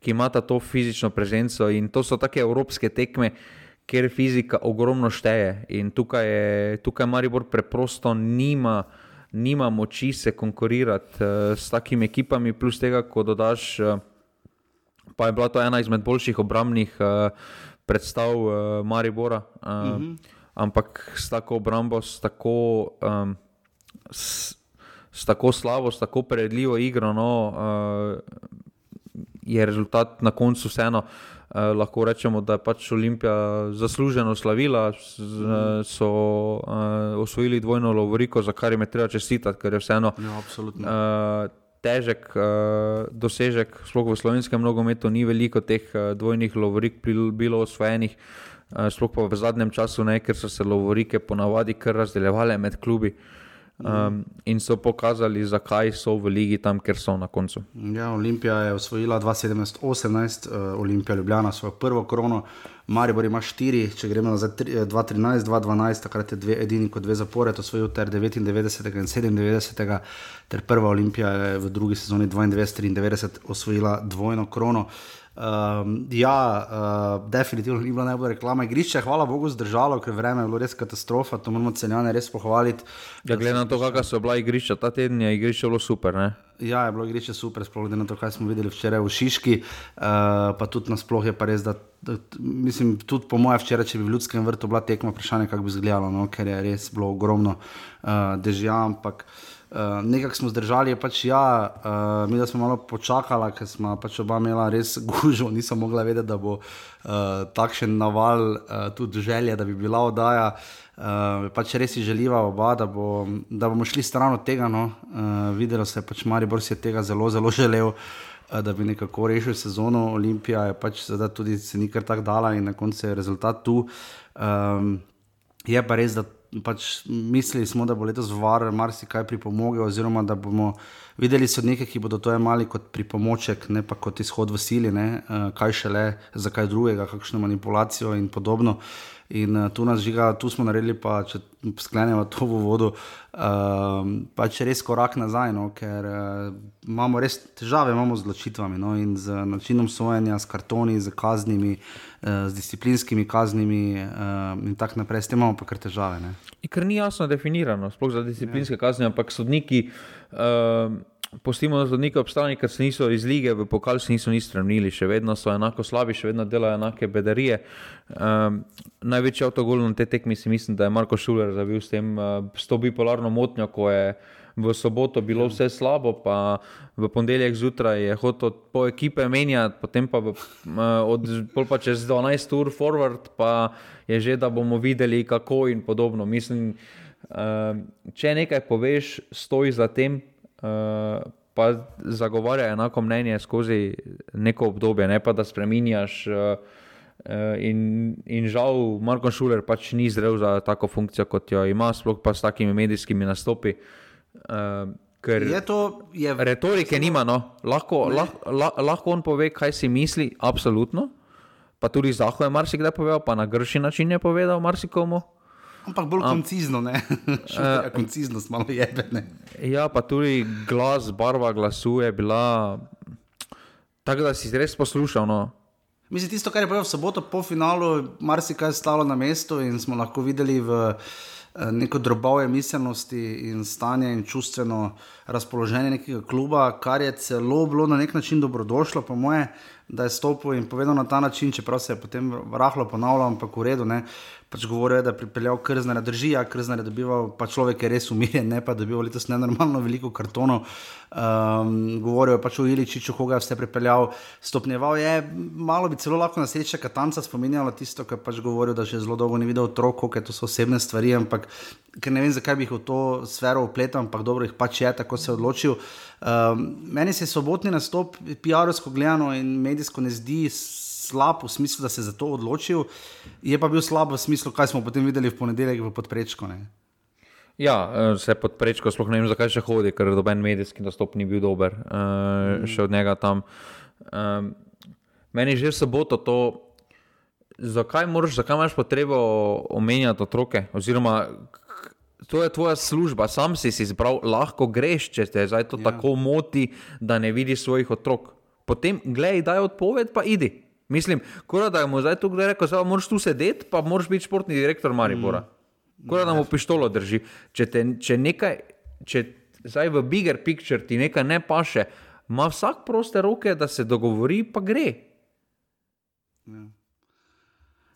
ki ima to fizično prezenco in to so take evropske tekme. Ker fizika ogromno šteje in tukaj, je, tukaj Maribor preprosto nima, nima moči se konkurirati uh, s takimi ekipami, plus tega, ko dodaš, uh, pa je bila to ena izmed boljših obrambnih uh, predstav uh, Maribora. Uh, uh -huh. Ampak s tako obrambo, s tako, um, s, s tako slabo, s tako predljivo igro, no, uh, je rezultat na koncu vseeno. Uh, lahko rečemo, da je pač Olimpija zasluženo slavila, z, so uh, osvojili dvojno Lovoriko, za kar jim je treba čestitati, ker je vseeno Ja, absolutno. uh, težek uh, dosežek, sploh v slovenskem nogometu, ni veliko teh uh, dvojnih Lovorik bil- bilo osvojenih, uh, sploh pa v zadnjem času ne, ker so se Lovorike ponavadi kar razdeljevale med klubi. Um, in so pokazali, zakaj so v ligi tam, kjer so na koncu. Ja, Olimpija je osvojila 2017-18, uh, Olimpija Ljubljana svojo prvo krono, Maribor ima štiri, če gremo nazaj tri- eh, 2013-2012, takrat je dve edini kot dve zapored osvojil ter 99 in 97, ter prva Olimpija je v drugi sezoni 92-93 osvojila dvojno krono. Um, ja, uh, definitivno ni bila najbolj reklama igrišča, hvala Bogu zdržalo, ker vreme je bilo res katastrofa, to moramo celjane res pohvaliti. Ja, glede na to, kakšna so bila igrišča, ta teden je igrišče bilo super. Ne? Ja, je bilo igrišče super, sploh glede na to, kaj smo videli včeraj v Šiški, uh, pa tudi nasploh je pa res, da, da mislim, tudi po mojem včeraj, če bi v ljudskem vrtu bila tekma, vprašanje, kako bi izgledalo, no? ker je res bilo ogromno uh, dežja, ampak uh, nekako smo zdržali, je pač ja, uh, mi smo malo počakali, ker smo pač oba imela res [LAUGHS] gužo, nisem mogla vedeti, da bo uh, takšen naval, uh, tudi želja, da bi bila oddaja. Uh, pač res si želiva oba, da, bo, da bomo šli stran od tega. No. Uh, videlo se je, pač Maribor si je tega zelo, zelo želel. da bi nekako rešil sezono. Olimpija je pač tudi se nikar tako dala in na koncu je rezultat tu. Um, je pa res, da pač mislili smo, da bo letos var marsikaj pripomogel, oziroma da bomo videli sodnike, ki bodo to imeli kot pripomoček, ne pa kot izhod v sili, ne, uh, kaj šele, zakaj drugega, kakšno manipulacijo in podobno. In uh, tu nas žiga, tu smo naredili, pa če sklenemo to v vodo, uh, pač res korak nazaj, no, ker uh, imamo res težave imamo z odločitvami no, in z načinom sojenja, s kartoni, z kaznimi, uh, z disciplinskimi kaznimi uh, in tako naprej, s tem imamo pa kar težave. Ne. Ker ni jasno definirano, sploh za disciplinske ja. kazni, ampak sodniki. Uh, Pustimo na zvodnike obstani, ker se niso iz lige, v pokal se niso nič strnili, še vedno so enako slabi, še vedno delajo enake bedarije. Um, največji avtogol na te tekmi si mislim, da je Marko Šuler zabil s, tem, uh, s to bipolarno motnjo, ko je v soboto bilo vse slabo, pa v ponedeljek zjutraj je hotel po ekipe menjati, potem pa, v, uh, od, pa čez 12 ur forward, pa je že, da bomo videli kako in podobno. Mislim, uh, če nekaj poveš, stoji za tem. Eh, pa zagovarja enako mnenje skozi neko obdobje, ne pa da spremenjaš. Uh, in, in žal, Marko Šuler pač ni zrel za tako funkcijo, kot jo ima, sploh pa s takimi medijskimi nastopi. Uh, ker je to, je retorike nima, no. lahko, lah, lah, lahko on pove, kaj si misli, absolutno. Pa tudi Zaho je marsikdaj povedal, pa na grši način je povedal marsikomu. Ampak bolj Am, koncizno, ne. [LAUGHS] Uh, konciznost malo jebene. Ja, pa tudi glas, barva glasu je bila tako, da si res poslušal. No. Mislim, tisto, kar je povedal v soboto po finalu, marsikaj je stalo na mestu in smo lahko videli v eh, neko drobove miselnosti in stanje in čustveno razpoloženje nekega kluba, kar je celo bilo na nek način dobrodošlo, po moje, da je stopil in povedal na ta način, čeprav se je potem rahlo ponavljal, ampak v redu. Ne pač govorijo, da je pripeljal krzne, drži, ja, krzne je dobival, pa človek je res umirjen, ne pa dobival letos nenormalno veliko kartonov. Um, govorijo pač o Iličiču, koga je vse pripeljal, stopnjeval je, malo bi celo lahko na sreča Katanca spominjalo tisto, kar pač govorijo, da že zelo dolgo ni videl otrok, ker to so osebne stvari, ampak ker ne vem, zakaj bi jih v to sfero upletal, ampak dobro jih pač je, tako se je odločil. Um, meni se je sobotni nastop, PR-ovsko gledano in medijsko ne zdi slab v smislu, da se je za to odločil, je pa bil slab v smislu, kaj smo potem videli v ponedeljek v podprečku. Ne? Ja, eh, se podprečko, sploh ne vem, zakaj še hodi, ker doben medijski dostop ni bil dober, uh, mm. še od njega tam. Um, meni je že soboto to, zakaj, moraš, zakaj imaš potrebo omenjati otroke, oziroma to je tvoja služba, sam si si izbral, lahko greš, če te zdaj to ja. tako moti, da ne vidiš svojih otrok. Potem, gledaj, daj odpoved, pa idi. Mislim, kora, da mu zdaj tukaj reče, da moraš tu sedeti, pa moraš biti športni direktor Maribora. Mm. Kora, da mu pištolo drži. Če, te, če nekaj, če zdaj v bigger picture ti nekaj ne paše, ima vsak proste roke, da se dogovori, pa gre. Ja.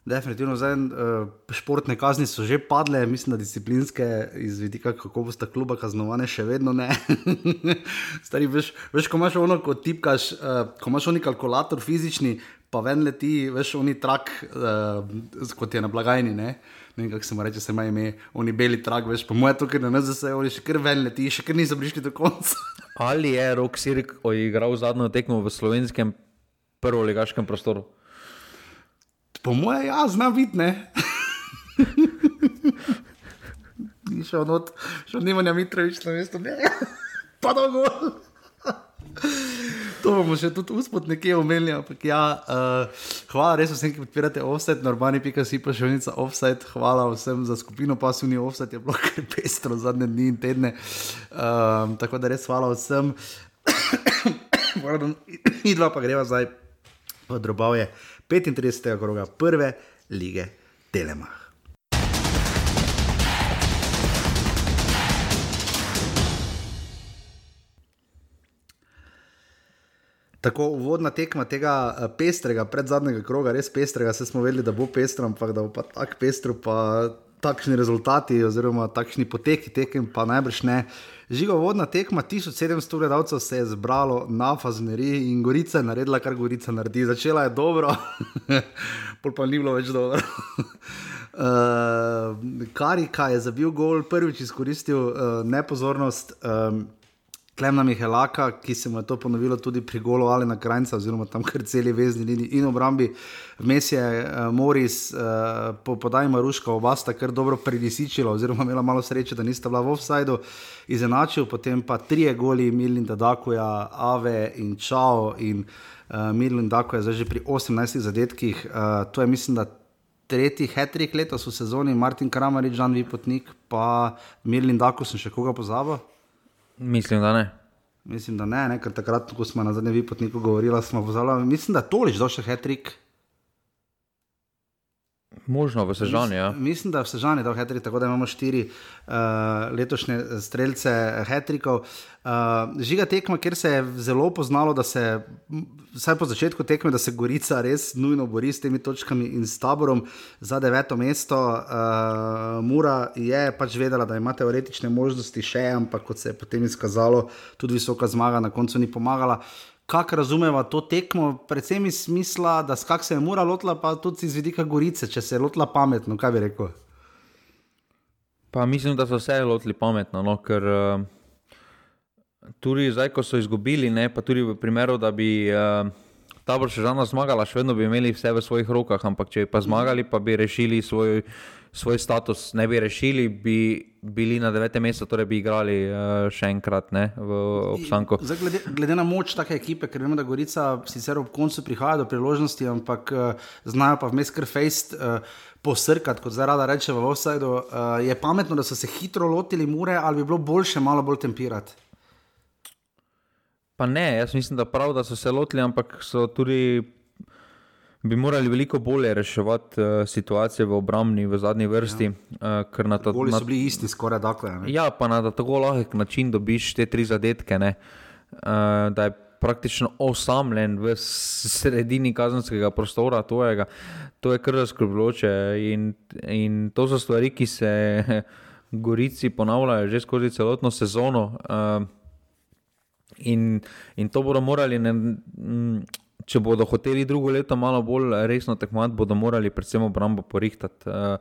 Definitivno, zdaj, uh, športne kazni so že padle, mislim, da disciplinske izvedika, kako bo sta kluba kaznovane, še vedno ne. [LAUGHS] Stari, veš, veš, ko imaš ono, ko tipkaš, uh, ko imaš oni kalkulator fizični, pa ven leti, veš, oni trak, uh, kot je na blagajni. Ne? Ne vem, kako se mu reče, se ima ime, oni beli trak, veš, pa moje tukaj na NZS, oni še kar ven leti, še kar niso prišli do konca. [LAUGHS] Ali je Rok Sirk odigral zadnjo tekmo v slovenskem prvolegaškem prostoru? Po moje, ja, zna vidne. [LAUGHS] Ni šel not, šel Nimanja Mitrovič na mesto, ne, [LAUGHS] pa dolgo. To bomo še tudi uspod nekje omenili. Ja, uh, hvala res vsem, ki podpirate offset, normalni pika si pa še enica offset. Hvala vsem za skupino pasivni offset, je bilo kar pestro zadnje dni in tedne. Um, tako da res hvala vsem. [COUGHS] Mi [COUGHS] dva pa greva zdaj v drobove 35. kroga prve lige Telemach. Tako uvodna tekma tega eh, pestrega, pred zadnjega kroga, res pestrega, se smo vedeli, da bo pestro, ampak da bo pa tako pestro, pa takšni rezultati, oziroma takšni poteki tekem, pa najbrž ne. Žiga vodna tekma, 1700 gledalcev se je zbralo na Fazneri in Gorica je naredila, kar Gorica naredi. Začela je dobro, [LAUGHS] pol pa ni bilo več dobro. uh, [LAUGHS] Karika je zabil gol, prvič izkoristil uh, nepozornost. Um, Klemna Mihelaka, ki se mu je to ponovilo tudi pri golu ali na krajnca, oziroma tam kar celi vezni liniji in obrambi. Vmes je uh, Moris, uh, po podaji Maruška, oba sta kar dobro predisičila, oziroma imela malo sreče, da nista bila v offsajdu, izenačil, potem pa trije goli, Milin Dadakuja, Ave in Čao. In uh, Milin Dadakuja je zdaj že pri 18 zadetkih. Uh, to je, mislim, da tretji hetrik letos v sezoni, Martin Kramarič, Žan Vipotnik, pa Milin Dadakuja, sem še koga pozabil. Mislim, da ne. Mislim, da ne, ne ker takrat, ko smo na zadnjem vipotniku govorili, smo pozvali. Mislim, da to liš došel hetrik. Možno v Sežani. Ja. Mislim, da v Sežani je to hetrik, tako da imamo štiri uh, letošnje streljce hetrikov. Uh, žiga tekma, kjer se je zelo poznalo, da se, vsaj po začetku tekme, da se Gorica res nujno bori s temi točkami in s taborom za deveto mesto. Uh, Mura je pač vedela, da ima teoretične možnosti še, ampak kot se je potem izkazalo, tudi visoka zmaga na koncu ni pomagala. Uh, kako razumeva to tekmo, predvsem iz smisla, da skak se je mora lotila, pa tudi iz vidika Gorice, če se je lotila pametno, kaj bi rekel. Pa mislim, da so se lotili pametno, no, ker uh, tudi zdaj, ko so izgubili, ne, pa tudi v primeru, da bi. Uh, Ta bo še žena zmagala, še vedno bi imeli vse v svojih rokah, ampak če bi pa zmagali, pa bi rešili svoj, svoj status, ne bi rešili, bi bili na devetem mestu, torej bi igrali uh, še enkrat ne, v obstanku. Glede, glede na moč take ekipe, ker vemo, da Gorica sicer ob koncu prihaja do priložnosti, ampak uh, znajo pa vmes kar fejst. Uh, Posrkati, kot zdaj rada reče, v Offsideu, uh, je pametno, da so se hitro lotili mure, ali bi bilo boljše malo bolj tempirati. Pa ne, jaz mislim, da prav, da so se lotili, ampak so tudi bi morali veliko bolje reševati uh, situacije v obrambni, v zadnji vrsti. Ja. Uh, ta, na, so bili isti, skoraj tako. Ja, pa na tako lahek način dobiš te tri zadetke. Uh, da je praktično osamljen v sredini kazenskega prostora, tojega. to je kar zaskrbljujoče. In, in to so stvari, ki se [LAUGHS] Gorici ponavljajo že skozi celotno sezono. Uh, In, in to bodo morali, ne, če bodo hoteli drugo leto malo bolj resno tekmovati, bodo morali predvsem obrambo porihtati. Eh,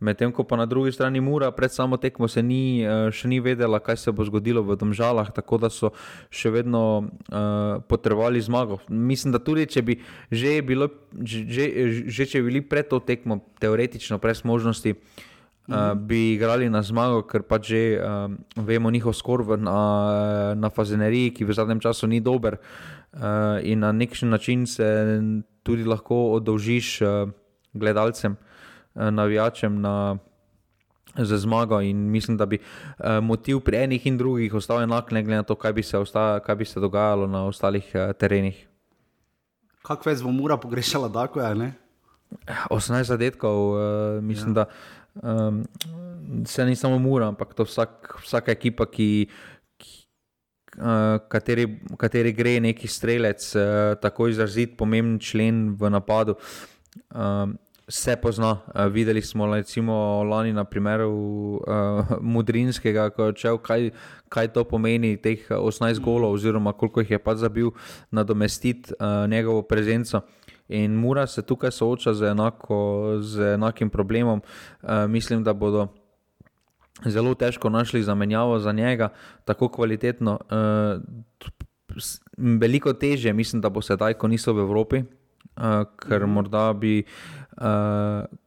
medtem ko pa na drugi strani Mura, pred samo tekmo se ni, eh, še ni vedela, kaj se bo zgodilo v Domžalah, tako da so še vedno uh, potrebovali zmago. Mislim, da tudi če bi že, bilo, že, že če bili pred to tekmo, teoretično, brez možnosti. Uh, uh, bi igrali na zmago, ker pač že uh, vemo njihov skor na, na fazeneriji, ki v zadnjem času ni dober. Uh, in na nek način se tudi lahko oddolžiš uh, gledalcem, uh, navijačem na, za zmago. In mislim, da bi motiv pri enih in drugih ostal enak, ne glede na to, kaj bi se, osta, kaj bi se dogajalo na ostalih terenih. Kako več bo mura pogrešala, tako je? 18 zadetkov, mislim, ja. da. Um, se ni samo mura, ampak to vsak, vsaka ekipa, ki, ki, uh, kateri, kateri gre neki strelec, uh, tako izrazit, pomemben člen v napadu. Um, Se pozna, uh, videli smo recimo lani na primeru uh, Mudrinskega, ko je odšel, kaj, kaj to pomeni, teh 18 golov, oziroma koliko jih je pa zabil, nadomestiti uh, njegovo prezenco. In Mura se tukaj sooča z, enako, z enakim problemom. E, mislim, da bodo zelo težko našli zamenjavo za njega, tako kvalitetno. E, veliko teže, mislim, da bo sedaj, ko niso v Evropi, e, ker mhm. morda bi. E,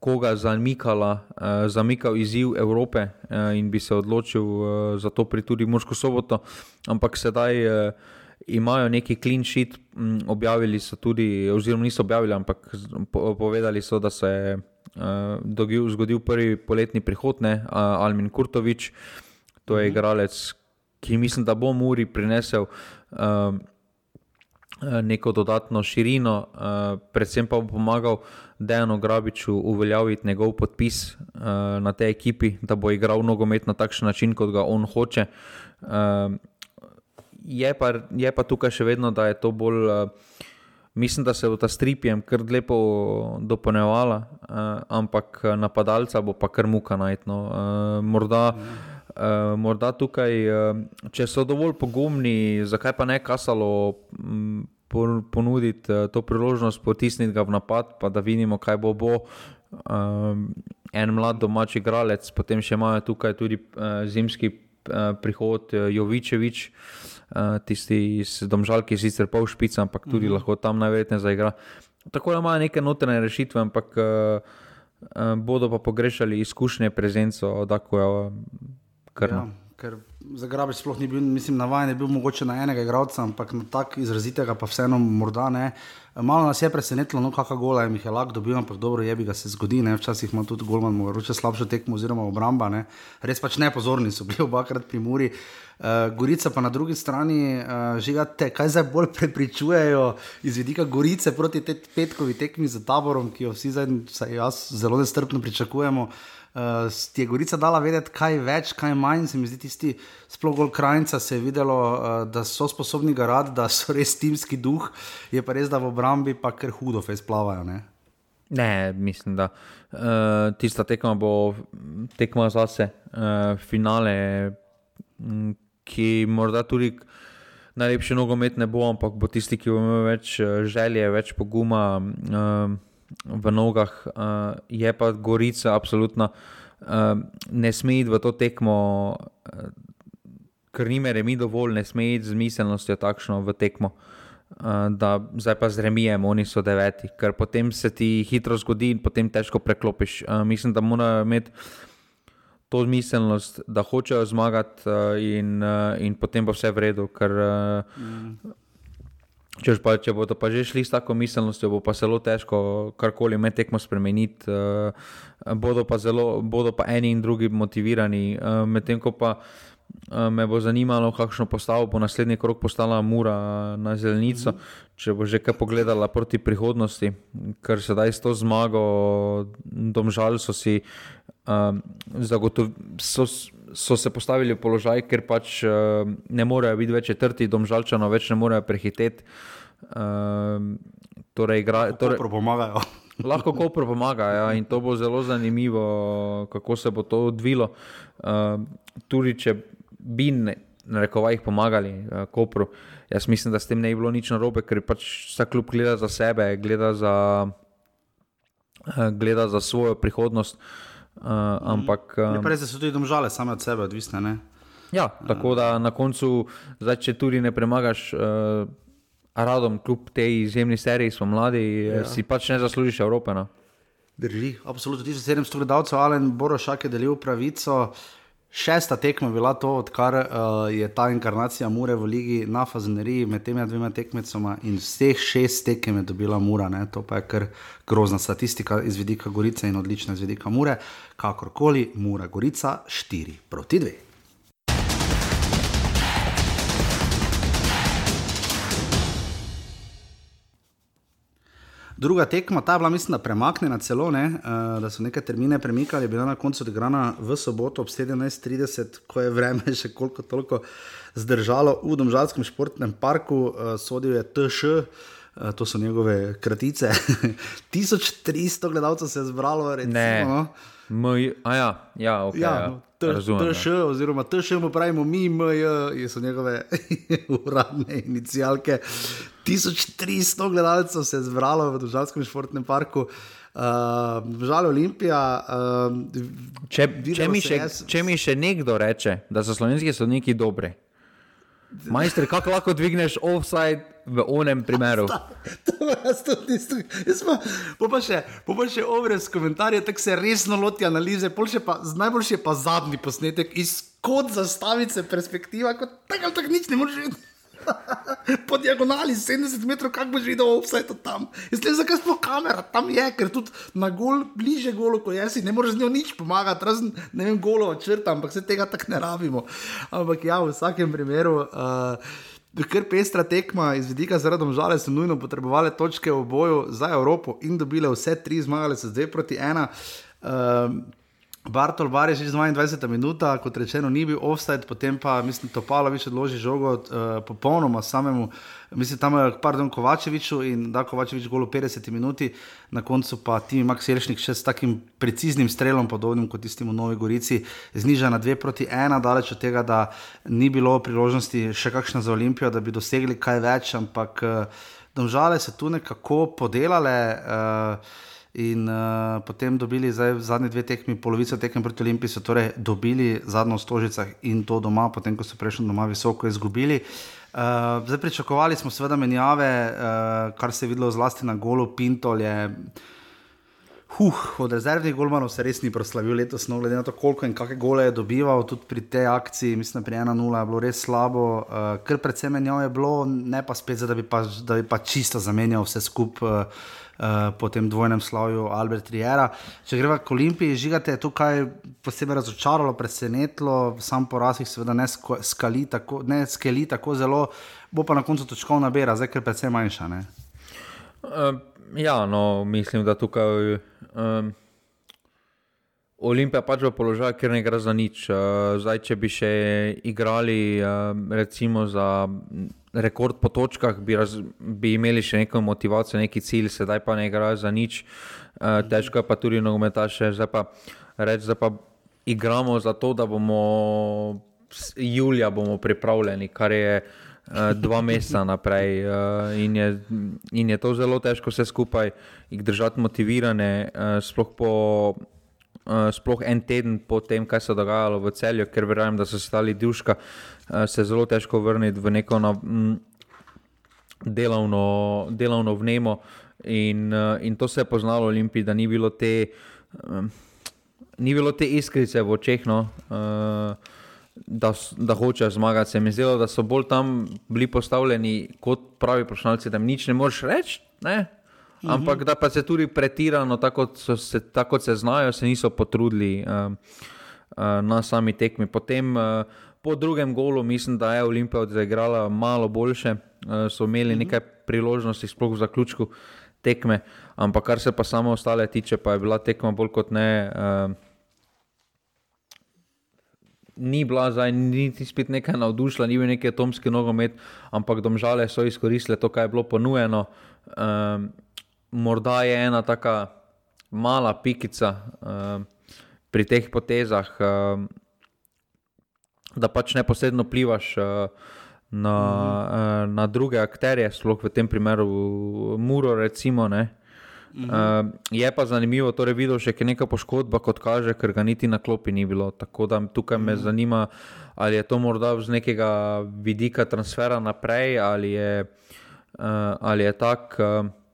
Koga zamikala, eh, zamikal izziv Evrope eh, in bi se odločil eh, za to pri tudi Mursko soboto, ampak sedaj eh, imajo neki clean sheet, objavili so tudi, oziroma niso objavili, ampak povedali so, da se je uh, zgodil prvi poletni prihod, ne, uh, Almin Kurtovič, to je mhm. igralec, ki mislim, da bo Muri prinesel. Uh, Neko dodatno širino, uh, predvsem pa bo pomagal Dejanu Grabiču uveljaviti njegov podpis uh, na tej ekipi, da bo igral nogomet na takšen način, kot ga on hoče. Uh, je, pa, je pa tukaj še vedno, da je to bolj. Uh, mislim, da se bo ta stripjem kar lepo dopolnjevala, uh, ampak napadalca bo pa kar muka najtno. Uh, morda, uh, morda tukaj, uh, če so dovolj pogumni, zakaj pa ne kasalo. Um, Ponuditi uh, to priložnost, potisniti ga v napad, pa da vidimo, kaj bo. bo. Um, en mlad domači igralec, potem še imajo tukaj tudi uh, zimski prihod Jovičevič, tisti iz Domžal, ki je sicer pol špica, ampak tudi mm -hmm. lahko tam najverjetneje zaigra. Tako da imajo neke notranje rešitve, ampak bodo pa pogrešali izkušnje prezenco, da ko je krno. Ja, ker za grabež sploh ni bil, mislim, navaden bil mogoče na enega igralca, ampak na tak izrazitega pa vseeno morda ne. Malo nas je presenetilo, no, kakšna gola je Mihael Lak dobil, ampak dobro je, bi ga se zgodil, včasih ima tudi Golman, mogoče slabšo tekmo oziroma obramba, ne. res pač nepozorni so bili [LAUGHS] obakrat pri Muri. Uh, Gorica pa na drugi strani, uh, žigate, kaj zdaj bolj prepričujejo iz vidika Gorice proti te petkovi tekmi za taborom, ki jo vsi zdaj, jaz zelo nestrpno pričakujemo. Uh, uh, je Gorica dala vedeti, kaj več, kaj manj. Se mi zdi, tisti sploh bolj krajnica se je videlo, uh, da so sposobni garati, da so res timski duh, je pa res, da v obrambi pa kar hudo fez plavajo. Ne? Ne, mislim, da uh, tista tekma bo tekma zase, uh, finale, ki morda tudi najlepši nogomet ne bo, ampak bo tisti, ki bo imel več želje, več poguma. Uh, v nogah, uh, je pa Gorica, absolutno uh, ne sme iti v to tekmo, uh, ker ni mere mi dovolj, ne sme iti z miselnostjo takšno v tekmo. Uh, da zdaj pa z remijem, oni so deveti, ker potem se ti hitro zgodi in potem težko preklopiš. Uh, mislim, da morajo imeti to miselnost, da hočejo zmagati, uh, in, uh, in potem bo vse v redu. Ker, uh, mm. Če, pa, če bodo pa že šli s tako miselnostjo, bo pa zelo težko karkoli med tekmo spremeniti. Uh, bodo, pa zelo, bodo pa eni in drugi motivirani. Uh, Medtem ko pa uh, me bo zanimalo, kakšno postavo bo naslednji krok postala Mura na zelenico, mm -hmm. če bo že kaj pogledala proti prihodnosti, ker sedaj s to zmago, domžal so si uh, zagotovili so se postavili v položaj, ker pač uh, ne morejo biti več četrti, domžalčano več ne morejo prehiteti. Uh, torej, igra, torej, pomagajo. [LAUGHS] lahko kopro pomaga ja, in to bo zelo zanimivo, kako se bo to odvilo. Uh, tudi če bi ne, reko, jih pomagali, uh, kopro. Jaz mislim, da s tem ne bi bilo nič narobe, ker pač vsak klub gleda za sebe, gleda za, uh, gleda za svojo prihodnost. Uh, Uh, ampak. Um, prej so tudi domžale, same od sebe, odvisne. Ne? Ja, tako da na koncu, zdaj, če tudi ne premagaš, uh, radom, kljub tej izjemni seriji, smo mladi, ja. si pač ne zaslužiš Evrope. No? Drži, absolutno. 1700 gledalcev, Alen Borošak je delil pravico. Uh, Šesta tekma je bila to, odkar uh, je ta inkarnacija Mure v Ligi na Fazeneriji med temi dvema tekmecoma in vseh šest tekem je dobila Mura. Ne? To pa je kar grozna statistika iz vidika Gorice in odlična iz vidika Mure. Kakorkoli, Mura Gorica 4 proti 2. Druga tekma, ta je bila, mislim, premaknjena celo, ne, uh, da so neke termine premikali, bila na koncu odigrana v soboto ob 17:30, ko je vreme [LAUGHS] še koliko toliko zdržalo v Domžalskem športnem parku, uh, sodil je TŠ. Uh, to so njegove kratice. [LAUGHS] 1300 gledalcev se je zbralo, recimo. Ne. No. Moj, a ja, ja, okay, ja, ja. TŠ, ja. oziroma TŠ, mu pravimo mi, MJ, so njegove [LAUGHS] uradne inicijalke. 1300 gledalcev se je zbralo v Državskem športnem parku. Uh, žal Olimpija. Uh, če, če, mi še, jaz... če mi še nekdo reče, da so slovenski sodniki dobri, majster, kako lahko dvigneš offside v onem primeru? [LAUGHS] Po pa še, še ovres komentarje, tako se resno loti analize, pa, najboljši je pa zadnji posnetek iz kot zastavice perspektiva, kot tako ali tako nič ne moreš videti. [LAUGHS] po diagonali 70 metrov, kako bo že videl vse to tam. Jaz ne vem, zakaj sploh kamera tam je, ker tudi na gol, bliže golo, kot jaz, ne moreš z njo nič pomagati, razen ne vem, golo črta, ampak se tega tako ne rabimo. Ampak ja, v vsakem primeru. Uh, Ker pestra tekma iz vidika zaradi žale so nujno potrebovali točke v boju za Evropo in dobile vse tri, zmagale so zdaj proti ena. Uh, Bartol Bar je že 22 minut, kot rečeno, ni bil offside, potem pa mislim, Topalo več odloži žogo uh, popolnoma samemu, mislim, tam je pardon Kovačeviču in da Kovačevič golo 50 minut, na koncu pa Timi Max Jelšnik še s takim preciznim strelom, podobnim kot tistim v Novi Gorici, zniža na 2 proti 1, daleč od tega, da ni bilo priložnosti še kakšna za Olimpijo, da bi dosegli kaj več, ampak uh, domžale se tu nekako podelale. Uh, In uh, potem dobili zdaj zadnji dve tekmi, polovico tekem proti Olimpiji, so torej dobili zadnjo v Stožicah in to doma, potem ko so prejšnji doma visoko izgubili. Uh, zdaj pričakovali smo seveda menjave, uh, kar se je videlo zlasti na golu Pintol. Je, Huh, od rezervnih golmanov se res ni proslavil letos, no, glede na to, koliko in kakšne gole je dobival, tudi pri tej akciji, mislim, pri 1-0 je bilo res slabo, uh, ker predvsem menjav je bilo, ne pa spet, da, bi pa, da bi pa čisto zamenjal vse skupaj. Uh, uh, po tem dvojnem slavju Albert Riera. Če gremo k Olimpiji, žigate je tukaj posebej razočaralo, presenetilo, sam poraz jih seveda ne skali tako, ne skeli tako zelo, bo pa na koncu točkovna bera, zdaj ker predvsem manjša. Uh, ja, no, mislim, da tukaj. Um, Olimpija pač v položaju, ker ne gre za nič. Zdaj, če bi še igrali, recimo, za rekord po točkah, bi, raz, bi imeli še neko motivacijo, neki cilj, sedaj pa ne igrajo za nič. Uh, težko je pa tudi nogometaše, zdaj pa reči, da pa igramo za to, da bomo julija bomo pripravljeni, kar je dva meseca naprej. In, je, in je to zelo težko vse skupaj jih držati motivirane, sploh po. Uh, sploh en teden po tem, kaj se je dogajalo v celju, ker verjamem, da so stali duška, uh, se je zelo težko vrniti v neko na, m, delovno, delovno vnemo. In, uh, in to se je poznalo v Olimpiji, da ni bilo te, um, ni bilo te iskrice v očeh, no, uh, da, da hočejo zmagati. Se mi zdelo, da so bolj tam bili postavljeni kot pravi profesionalci, da jim nič ne moreš reči. -hmm. Ampak da pa se tudi pretirano, tako kot se, tako se znajo, se niso potrudili uh, uh, na sami tekmi. Potem, uh, po drugem golu, mislim, da je Olimpija odigrala malo boljše, uh, so imeli mm -hmm. nekaj priložnosti, sploh v zaključku tekme. Ampak kar se pa samo ostale tiče, pa je bila tekma bolj kot ne. Uh, Ni bila zdaj, niti spet nekaj navdušila, ni bil neki atomski nogomet, ampak domžale so izkoristile to, kar je bilo ponujeno. Um, morda je ena tako mala pikica uh, pri teh potezah, uh, da pač neposredno plivaš uh, na, uh, na druge akterje, sploh v tem primeru Muro. Recimo, Uh, je pa zanimivo, torej je videl še neka poškodba, kot kaže, ker ga niti na klopi ni bilo. Tako da tukaj me zanima, ali je to morda z nekega vidika transfera naprej, ali je, uh, je tako. Uh,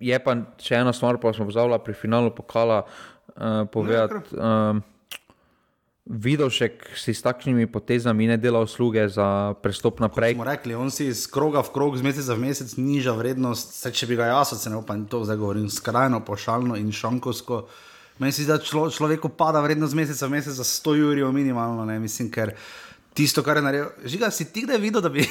Je pa še ena stvar, pa smo pozvali pri finalu pokala uh, povedati. Uh, Vidovšek si s takšnimi potezami ne dela usluge za prestop naprej. Kot smo rekli, on si iz kroga v krog, z meseca v mesec niža vrednost. Se, če bi ga jaz ocenil, pa to zdaj govorim skrajno, pošalno in šankovsko. Meni se zdi, da člo, človeku pada vrednost z meseca v mesec za 100 jurjev minimalno. Ne? Mislim, ker tisto, kar je naredil, žiga si ti, da je videl, da bi.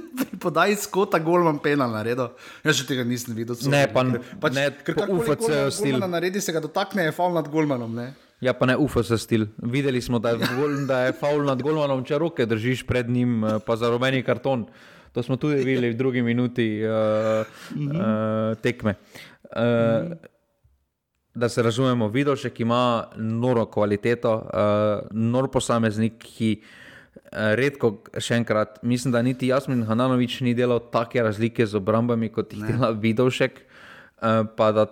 [LAUGHS] Podaj skota, gol vam pena na redo. Jaz še tega nisem videl. Ne, pa, pač, ne, ker tako UFC stil. Na naredi se ga dotakne, je faul nad golmanom. Ne? Ja, pa ne UFC stil. Videli smo, da je, gol, da je faul nad golmanom, če roke držiš pred njim, eh, pa za rumeni karton. To smo tudi videli v drugi minuti uh, uh, tekme. Uh, da se razumemo, Vidošek ima noro kvaliteto, uh, nor posameznik, ki. Eh, redko, še enkrat, mislim, da niti Jasmin Hananovič ni delal take razlike z obrambami, kot jih dela Vidovšek. Uh, pa da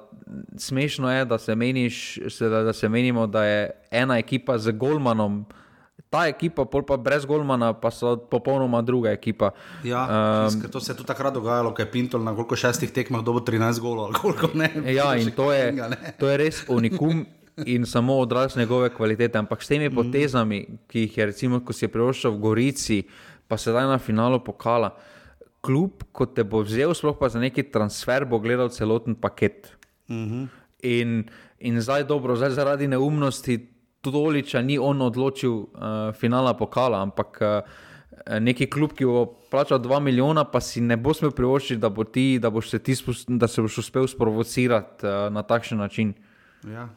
smešno je, da se, meniš, da, da se menimo, da je ena ekipa z Golmanom, ta ekipa, pa brez Golmana, pa so popolnoma druga ekipa. Ja, um, to se je tudi takrat dogajalo, ko je Pintol na koliko šestih tekmah dobil 13 golov. Ja, in to je, to je res unikum [LAUGHS] in samo odraz njegove kvalitete. Ampak s temi mm. potezami, ki jih je, recimo, ko si je privoščil v Gorici, pa sedaj na finalu pokala, kljub, ko te bo vzel, sploh pa za neki transfer, bo gledal celoten paket. -hmm. in, in zdaj dobro, zdaj zaradi neumnosti. Tudoliča ni on odločil uh, finala pokala, ampak uh, neki klub, ki bo plačal 2 milijona, pa si ne bo smel privoščiti, da, bo ti, da, boš se, ti, da se boš uspel sprovocirati uh, na takšen način. Ja.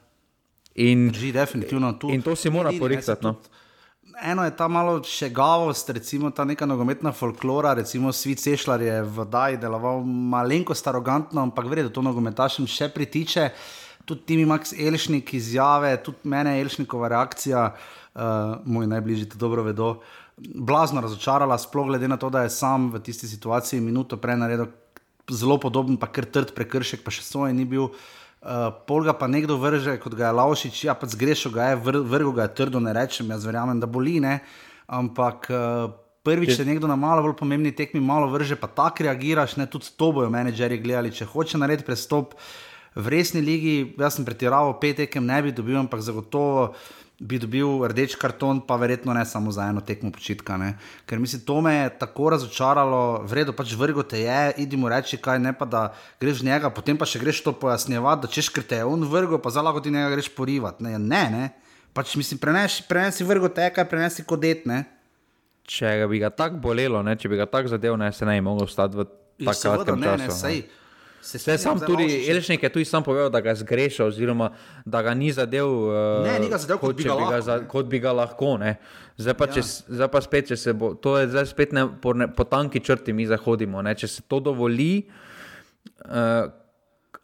In, Drži, definitivno tu. In to si mora porihtati. No. Eno je ta malo še gavost, recimo ta neka nogometna folklora, recimo Svet Sešljar je v Dajni deloval malenkost arogantno, ampak verjetno to nogometašem še pritiče. Tudi ti mi Max Elšnik izjave, tudi mene Elšnikova reakcija, uh, moj najbližji to dobro vedo, blazno razočarala, sploh glede na to, da je sam v tisti situaciji minuto prej naredil zelo podoben, pa kar trd prekršek, pa še svoj ni bil. Uh, uh, pol ga pa nekdo vrže, kot ga je Laušič, ja, pa zgrešil ga je, vr, vrgo ga je trdo, ne rečem, jaz verjamem, da boli, ne. Ampak uh, prvič se nekdo na malo bolj pomembni tekmi malo vrže, pa tako reagiraš, ne tudi to bojo menedžeri gledali, če hoče narediti prestop. V resni ligi, jaz sem pretiraval, pet tekem ne bi dobil, ampak zagotovo bi dobil rdeč karton, pa verjetno ne samo za eno tekmo počitka. Ne? Ker mislim, to me je tako razočaralo, vredno pač vrgo te je, idimo reči kaj, ne pa da greš v njega, potem pa še greš to pojasnjevati, da češ krte je on vrgo, pa lahko ti njega greš porivati. Ne, ne, ne. pač mislim, prenesi, prenesi vrgo te, kaj prenesi kodet. Ne? Če bi ga tako bolelo, ne? če bi ga tako zadev, ne se ne bi mogel stati v Ja, ne, času. ne, ne. sej. Se Vse sam tudi, Elšnik je tudi sam povedal, da ga zgrešil, oziroma da ga ni zadev, uh, Ne, ni ga zadev, kot bi če ga bi ga, lahko, za, kot bi ga lahko. Ne. Zdaj pa, Ja. če, zdaj pa spet, če se bo, to je zdaj spet ne, po, ne, po tanki črti mi zahodimo. Ne. Če se to dovoli, uh,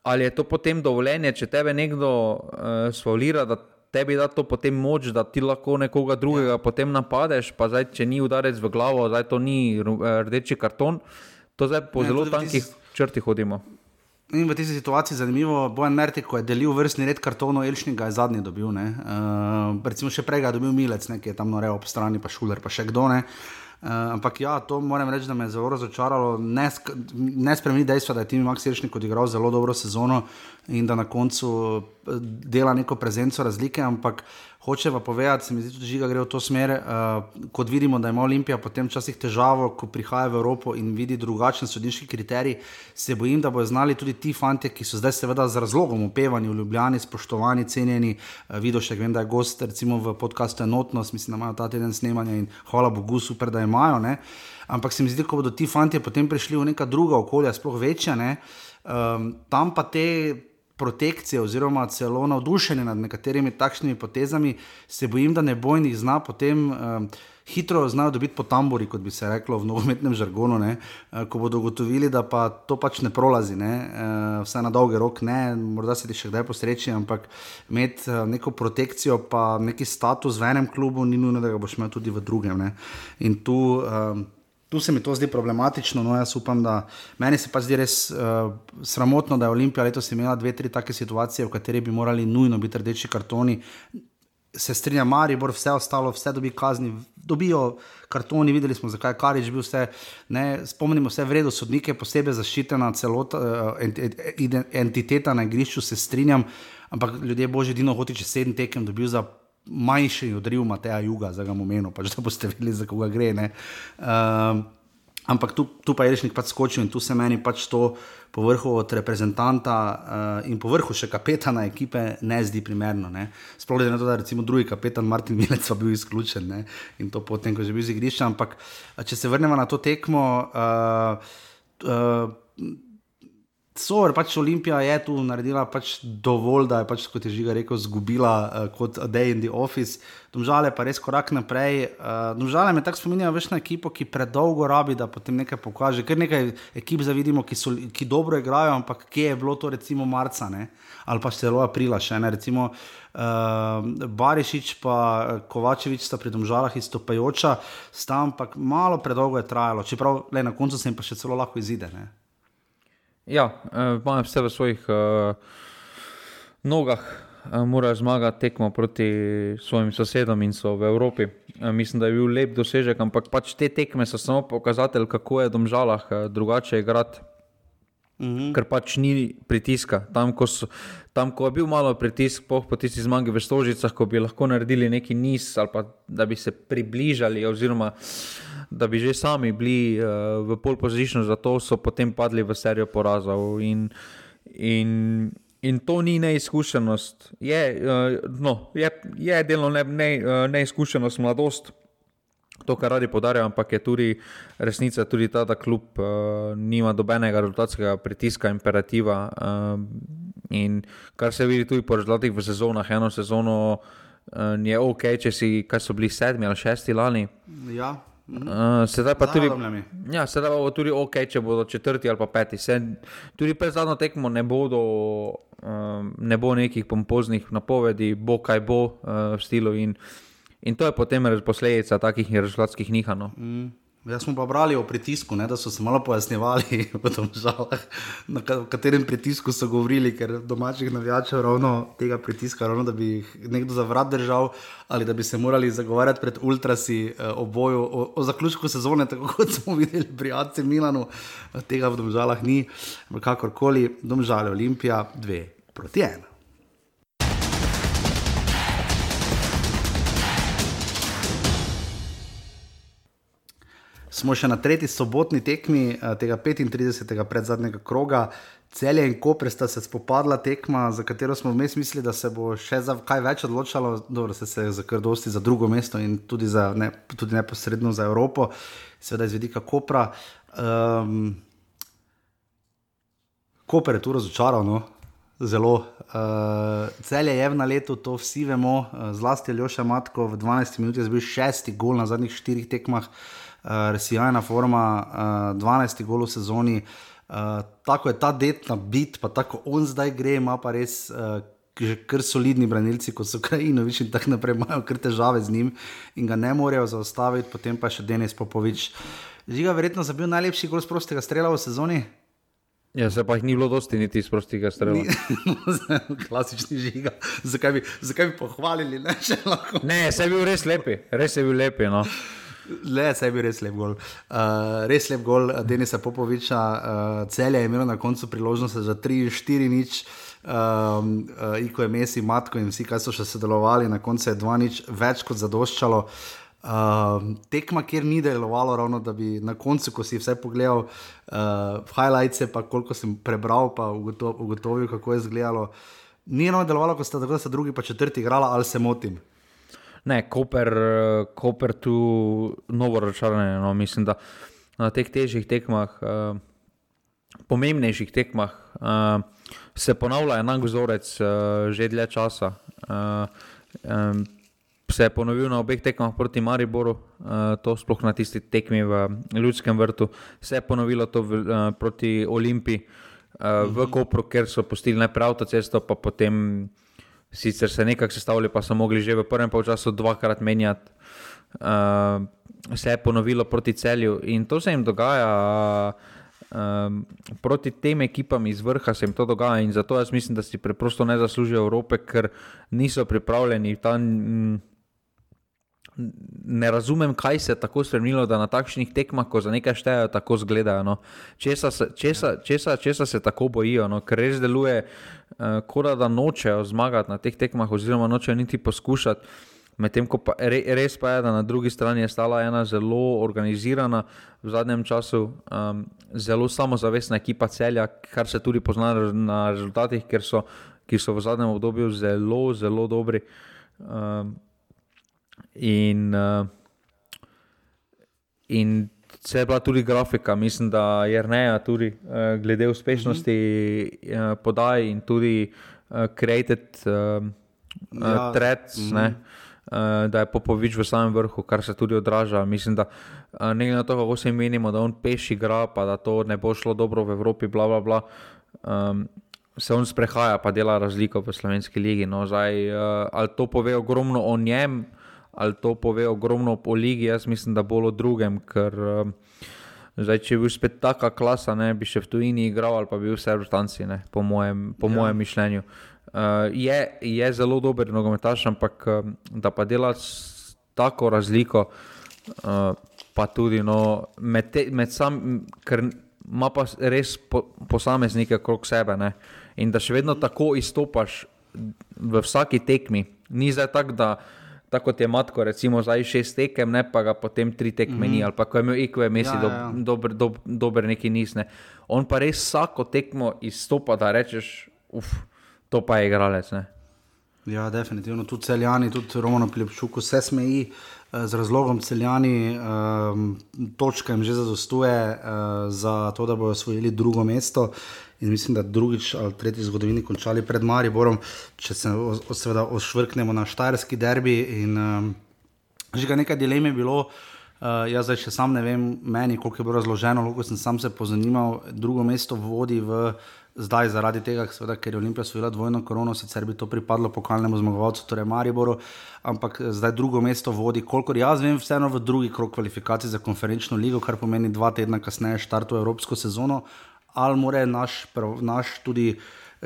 ali je to potem dovoljenje, če tebe nekdo uh, sfolira, da tebi da to potem moč, da ti lahko nekoga drugega ja. potem napadeš, pa zdaj, če ni udarec v glavo, zdaj to ni eh, rdeči karton, to zdaj po Ne, zelo tankih črti hodimo. In v tej situaciji je zanimivo, Bojan Mertik, ko je delil vrstni red kartonov, Elšnik ga je zadnji dobil. Uh, recimo še prej ga je dobil Milec, ne, ki je tam norel ob strani, pa Šuler, pa še kdo ne. Uh, ampak ja, to moram reči, da me je zelo razočaralo. Ne, ne spremeni dejstva, da je Tim Max Elšnik odigral zelo dobro sezono in da na koncu eh, dela neko prezenco razlike, ampak hoče pa povedati, se mi zdi tudi žiga gre v to smer, uh, kot vidimo, da ima Olimpija potem včasih težavo, ko prihaja v Evropo in vidi drugačen sodniški kriterij, se bojim, da bodo znali tudi ti fanti, ki so zdaj seveda z razlogom upevani v Ljubljani, spoštovani, cenjeni, uh, vidiš, še vem, da je gost recimo v podkastu Enotnost, mislim, da imajo ta teden snemanja in hvala Bogu, super, da imajo. Ne? Ampak se mi zdi, ko bodo ti fanti potem prišli v neka druga okolja, sploh večja, ne? um, tam pa te protekcije, oziroma celo navdušenje nad nekaterimi takšnimi potezami, se bojim, da ne bojnih zna potem. Um, Hitro znajo dobiti po tamburi, kot bi se reklo v nogometnem žargonu, ne? Eh, ko bodo ugotovili, da pa to pač ne prolazi, ne? Eh, vsaj na dolgi rok, ne, morda se ti še kdaj posreči, ampak imeti eh, neko protekcijo, pa neki status v enem klubu, ni nujno, da ga boš imel tudi v drugem. Ne? In tu, um, Tu se mi to zdi problematično, no jaz upam, da meni se pa zdi res uh, sramotno, da je Olimpija letos imela dve, tri take situacije, v kateri bi morali nujno biti rdeči kartoni. Se strinja Maribor, vse ostalo, vse dobi kazni, dobijo kartoni, videli smo, zakaj je Karič bil vse. Ne, spomnimo se, vredno sodnike, posebej zaščitena celota, ent, ent, entiteta na igrišču, se strinjam, ampak ljudje božji, Dino Hotič je sedem tekem dobil za manjši odriv Mateja Juga, za ga momeno, pač da boste vedeli, za koga gre. Um, ampak tu, tu pa je rešnik pač skočil in tu se meni pač to po vrhu od reprezentanta uh, in po vrhu še kapetana ekipe ne zdi primerno. Ne? Sploh glede na to, da recimo drugi kapetan Martin Milec pa bil izključen ne? in to potem, ko je že bil z igrišča. Ampak če se vrnemo na to tekmo. Uh, uh, So, pač Olimpija je tu naredila pač dovolj, da je, pač, kot je Žiga rekel, izgubila uh, kot Day in the Office. Domžale pa res korak naprej. Uh, Domžale me tako spominjajo več na ekipo, ki predolgo rabi, da potem nekaj pokaže. Ker nekaj ekip zavidimo, ki, so, ki dobro igrajo, ampak kje je bilo to recimo marca ne? ali pa celo aprila še ne. Recimo uh, Barišič pa Kovačevič sta pri Domžalah izstopajoča, sta ampak malo predolgo je trajalo, čeprav le, na koncu se jim pa še celo lahko izide. Ne? Ja, eh, imajo vse v svojih uh, nogah, uh, morajo zmagati tekmo proti svojim sosedom in so v Evropi. Uh, mislim, da je bil lep dosežek, ampak pač te tekme so samo pokazatelj, kako je v domžalah uh, drugače igrati. -hmm. Ker pač ni pritiska. Tam ko, so, tam, ko je bil malo pritisk, poh po tisti zmagi v Stožicah, ko bi lahko naredili neki niz ali pa da bi se približali, oziroma da bi že sami bili uh, v pol pozicijo, zato so potem padli v serijo porazov. In, in, in to ni neizkušenost, je, uh, no, je, je delno ne, ne, uh, neizkušenost mladosti. To, kar radi podarjajo, ampak je tudi resnica, tudi ta, da kljub uh, nima dobenega rezultatskega pritiska, imperativa. Uh, in kar se vidi tudi po rezultatih v sezonah, eno sezono uh, je ok, če si, kaj so bili sedmi ali šesti lani. Ja. Uh, sedaj pa tudi, ja, sedaj pa tudi ok, če bodo četrti ali pa peti. Se, tudi pred zadnjo tekmo ne, bodo, um, ne bo nekih pompoznih napovedi, bo kaj bo uh, v stilu. In, in to je potem posledica takih rezultatskih nihanj. no. Mm. Jaz smo pa brali o pritisku, ne, da so se malo pojasnjevali, [LAUGHS] žalah, na katerem pritisku so govorili, ker domačih navijačev ravno tega pritiska, ravno, da bi jih nekdo za vrat držal ali da bi se morali zagovarjati pred ultrasi eh, o boju, o, o zaključku sezone, tako [LAUGHS] kot smo videli pri AC Milanu, tega v domžalah ni, kakorkoli, domžale Olimpija 2 proti 1. smo še na tretji sobotni tekmi uh, tega 35. predzadnjega kroga. Celje in Koper sta se spopadla tekma, za katero smo vmes mislili, da se bo še za kaj več odločalo, dobro se je za kar dosti za drugo mesto in tudi, za, ne, tudi neposredno za Evropo, seveda iz vidika Kopra. Um, Koper je tu razočaral, no? zelo. Uh, celje je na letu, to vsi vemo, uh, zlasti Ljoša Matko v 12 minutah zbil šesti gol na zadnjih štirih tekmah. Uh, uh, res jajna forma, uh, eh, 12 golo v sezoni. Uh, tako je ta det na bit, pa tako on zdaj gre, ima pa res. Uh, Že kar solidni branilci, kot so Krajinovič in tako naprej, imajo kar težave z njim in ga ne morejo zaustaviti, potem pa še Denis Popovič. Žiga, verjetno je bil najlepši gol z prostega strela v sezoni. Ja, se pa jih ni bilo dosti niti iz prostega strela. [LAUGHS] Klasični žiga. Zakaj bi, zakaj bi pohvalili? Ne, ne, se je bil res lepi, res je bil lepi. No. Le, se je bil res lep gol. Uh, res lep gol Denisa Popoviča, uh, celje je imelo na koncu priložnost za 3-4 nič. Um, uh, Iko je Messi, Matko in vsi, ki so še sodelovali, na koncu je 2 nič več kot zadoščalo. Uh, tekma, kjer ni delovalo, ravno da bi na koncu, ko si vse pogledal, uh, highlights, pa koliko sem prebral, pa ugotovil, kako je izgledalo. Ni eno delovalo, ko sta tako, da sta drugi pa četrti igrala, ali se motim. Ne, Koper, Koper tu novo razočaranje. No, mislim, da na teh težjih tekmah, uh, pomembnejših tekmah, uh, se ponavlja enak vzorec uh, že dlje časa. Uh, um, se je ponovil na obeh tekmah proti Mariboru, to sploh na tisti tekmi v Ljudskem vrtu, se je ponovilo to v, proti Olimpiji v mhm. Kopru, ker so postili najprej avtocesto, pa potem sicer se nekako sestavili, pa so mogli že v prvem času dvakrat menjati. Uh, se je ponovilo proti celju in to se jim dogaja. Um, proti tem ekipam iz vrha se jim to dogaja, in zato jaz mislim, da si preprosto ne zaslužijo Evrope, ker niso pripravljeni. Ta, m, ne razumem, kaj se je tako spremenilo, da na takšnih tekmah, ko za nekaj štejejo, tako zgledajo. No. Česa, se, česa, česa, česa se tako bojijo, no. ker res deluje, uh, kot da nočejo zmagati na teh tekmah, oziroma nočejo niti poskušati. Medtem ko pa re, res pa je, da na drugi strani je stala ena zelo organizirana, v zadnjem času um, zelo samozavestna ekipa celja, kar se tudi pozna na rezultatih, so, ki so v zadnjem obdobju zelo, zelo dobri. Um, In, uh, in se je bila tudi grafika, mislim, da je Rneja tudi uh, glede uspešnosti mm -hmm. uh, podaj in tudi uh, created uh, ja. threads, mm -hmm. uh, da je Popovič v samem vrhu, kar se tudi odraža. Mislim, da uh, ne glede na to, kako se menimo, da on peš igra, pa da to ne bo šlo dobro v Evropi, bla bla bla. Um, Se on sprehaja, pa dela razliko v slovenski legi. No, zdaj, uh, ali to pove ogromno o njem, ali to pove ogromno o ligi, jaz mislim, da bolj o drugem. Ker, um, zdaj, če bi bil spet taka klasa, ne bi še v tujini igral ali pa bi bil vse v Štanci, po, mojem, po ja. mojem mišljenju. Uh, je, je zelo dober nogometaš, ampak um, da pa dela tako razliko, uh, pa tudi no, med, te, med sam, ker ima pa res po, posameznike okrog sebe ne? in da še vedno tako izstopaš v vsaki tekmi. Ni zdaj tako, da tako kot je Matko, recimo zdaj šest tekem, ne pa ga potem tri tekme mm -hmm. ni, ali pa ko je imel IQ, misli, ja, ja. dober, dober, dober neki nisne. On pa res vsako tekmo izstopa, da rečeš, uf, to pa je igralec. Ne? Ja, definitivno, tudi celjani, tudi Romano Pljubčuk, vse smeji. Eh, z razlogom celjani, um, točka jim že zadostuje uh, za to, da bodo osvojili drugo mesto in mislim, da drugič ali tretji zgodovini končali pred Mariborom, če se seveda ošvrknemo na štajerski derbi. In, um, že nekaj dilem je bilo, Uh, jaz zdaj še sam ne vem, meni, koliko je bilo razloženo, koliko sem sam se pozanimal. Drugo mesto vodi v zdaj zaradi tega, seveda, ker je Olimpija svojila dvojno korono, sicer bi to pripadlo pokalnemu zmagovalcu, torej Mariboru, ampak zdaj drugo mesto vodi, kolikor jaz vem, vseeno v drugi krok kvalifikacij za konferenčno ligo, kar pomeni dva tedna kasneje štartuje Evropsko sezono. Ali more naš, naš tudi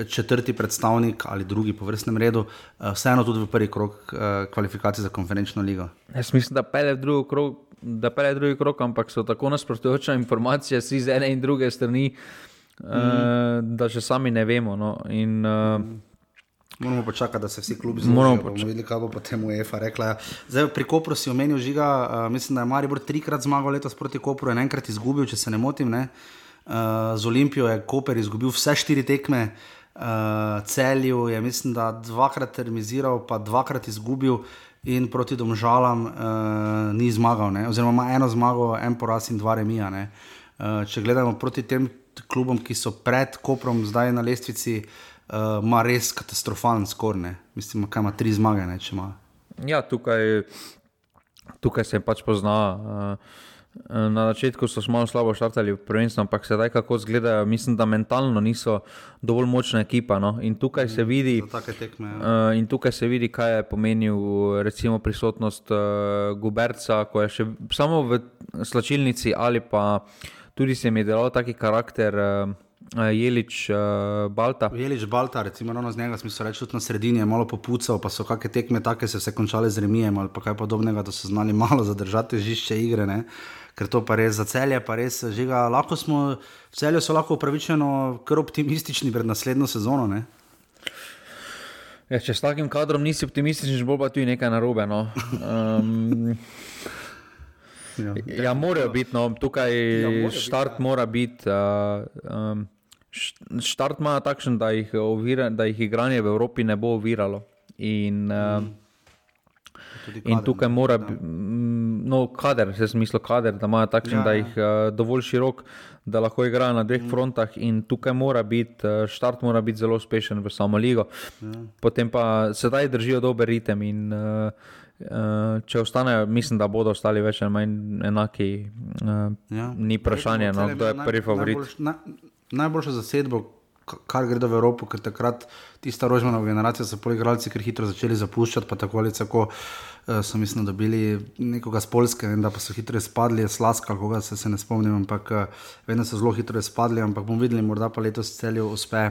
četrti predstavnik ali drugi po vrstnem redu, vseeno tudi v prvi krok kvalifikacij za konferenčno ligo? Jaz mislim, da pele drugi krok da pele drugi krok, ampak so tako nasprotujoče informacije z ene in druge strani, mm. uh, da še sami ne vemo. No. In, uh, Moramo počakati, da se vsi klubi zmorejo. Moramo videti, kaj bo potem UEFA rekla. Zdaj, pri Kopru si omenil žiga, uh, mislim, da je Maribor trikrat zmagal letos proti Kopru in enkrat izgubil, če se ne motim. Ne? Uh, z Olimpijo je Koper izgubil vse štiri tekme, uh, celju je, mislim, da dvakrat terminiral, pa dvakrat izgubil in proti domžalam uh, ni zmagal, ne? oziroma ima eno zmago, en poraz in dva remija. Uh, če gledamo proti tem klubom, ki so pred Koprom, zdaj na lestvici, uh, ima res katastrofalen skor. Ne? Mislim, da ima tri zmage. Ne, ja, tukaj, tukaj se pač pozna. Uh, Na začetku so malo slabo štartali v prvenstvu, ampak sedaj kako izgledajo, mislim, da mentalno niso dovolj močna ekipa. No? In, tukaj mm, vidi, tekme, ja. uh, in tukaj se vidi, kaj je pomenil recimo, prisotnost uh, Guberca, ko je še samo v slačilnici ali pa tudi se jim je delal taki karakter. Uh, Jelič uh, Balta. Jelič Balta, recimo, ravno z njega smo se reči tudi na sredini, je malo popucal, pa so kakšne tekme take se, se končale z remijem ali kaj podobnega, da so znali [LAUGHS] malo zadržati žišče igre. Uh, ker to pa res za celje, pa res žiga. Lahko smo, v celju so lahko upravičeno kar optimistični pred naslednjo sezono. Ne? Ja, če s takim kadrom nisi optimističen, bo pa tudi nekaj narobe. No. Um, ja, ja, morajo biti, no, tukaj ja, štart mora biti. Uh, um, Štart ima takšen, da jih, ovira, da jih igranje v Evropi ne bo oviralo. In, uh, In tukaj mora biti, no, kader, se smislo kader, da imajo takšen, ja, da jih uh, dovolj širok, da lahko igrajo na dveh mm. frontah. In tukaj mora biti, uh, štart mora biti zelo uspešen v samo ligo. Ja. Potem pa sedaj držijo dober ritem. In, uh, uh, če ostanejo, mislim, da bodo ostali več ali manj enaki. Uh, ja. Ni vprašanje, no, kdo je prvi favorit. Najboljš, na, najboljša zasedba kar gredo v Evropo, ker takrat tista rožmana generacija so poligralci, ker hitro začeli zapuščati, pa tako ali tako uh, so mislim, da bili nekoga z Polske, in da pa so hitro spadli, slaska, koga se, se ne spomnim, ampak uh, vedno so zelo hitro spadli, ampak bomo videli, morda pa letos celju uspe.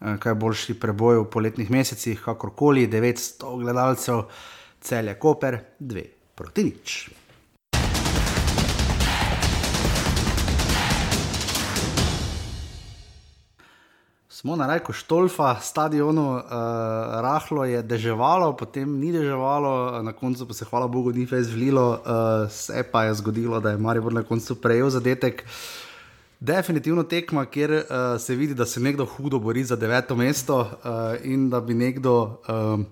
Uh, kaj boljši preboj v poletnih mesecih, kakorkoli, 900 gledalcev, cel je Koper, 2 proti nič. Smo na rajku Štolfa, stadionu, uh, rahlo je deževalo, potem ni deževalo, na koncu pa se, hvala Bogu, ni več zlilo, uh, se pa je zgodilo, da je Maribor na koncu prejel zadetek. Definitivno tekma, kjer uh, se vidi, da se nekdo hudo bori za deveto mesto uh, in da bi nekdo. Uh,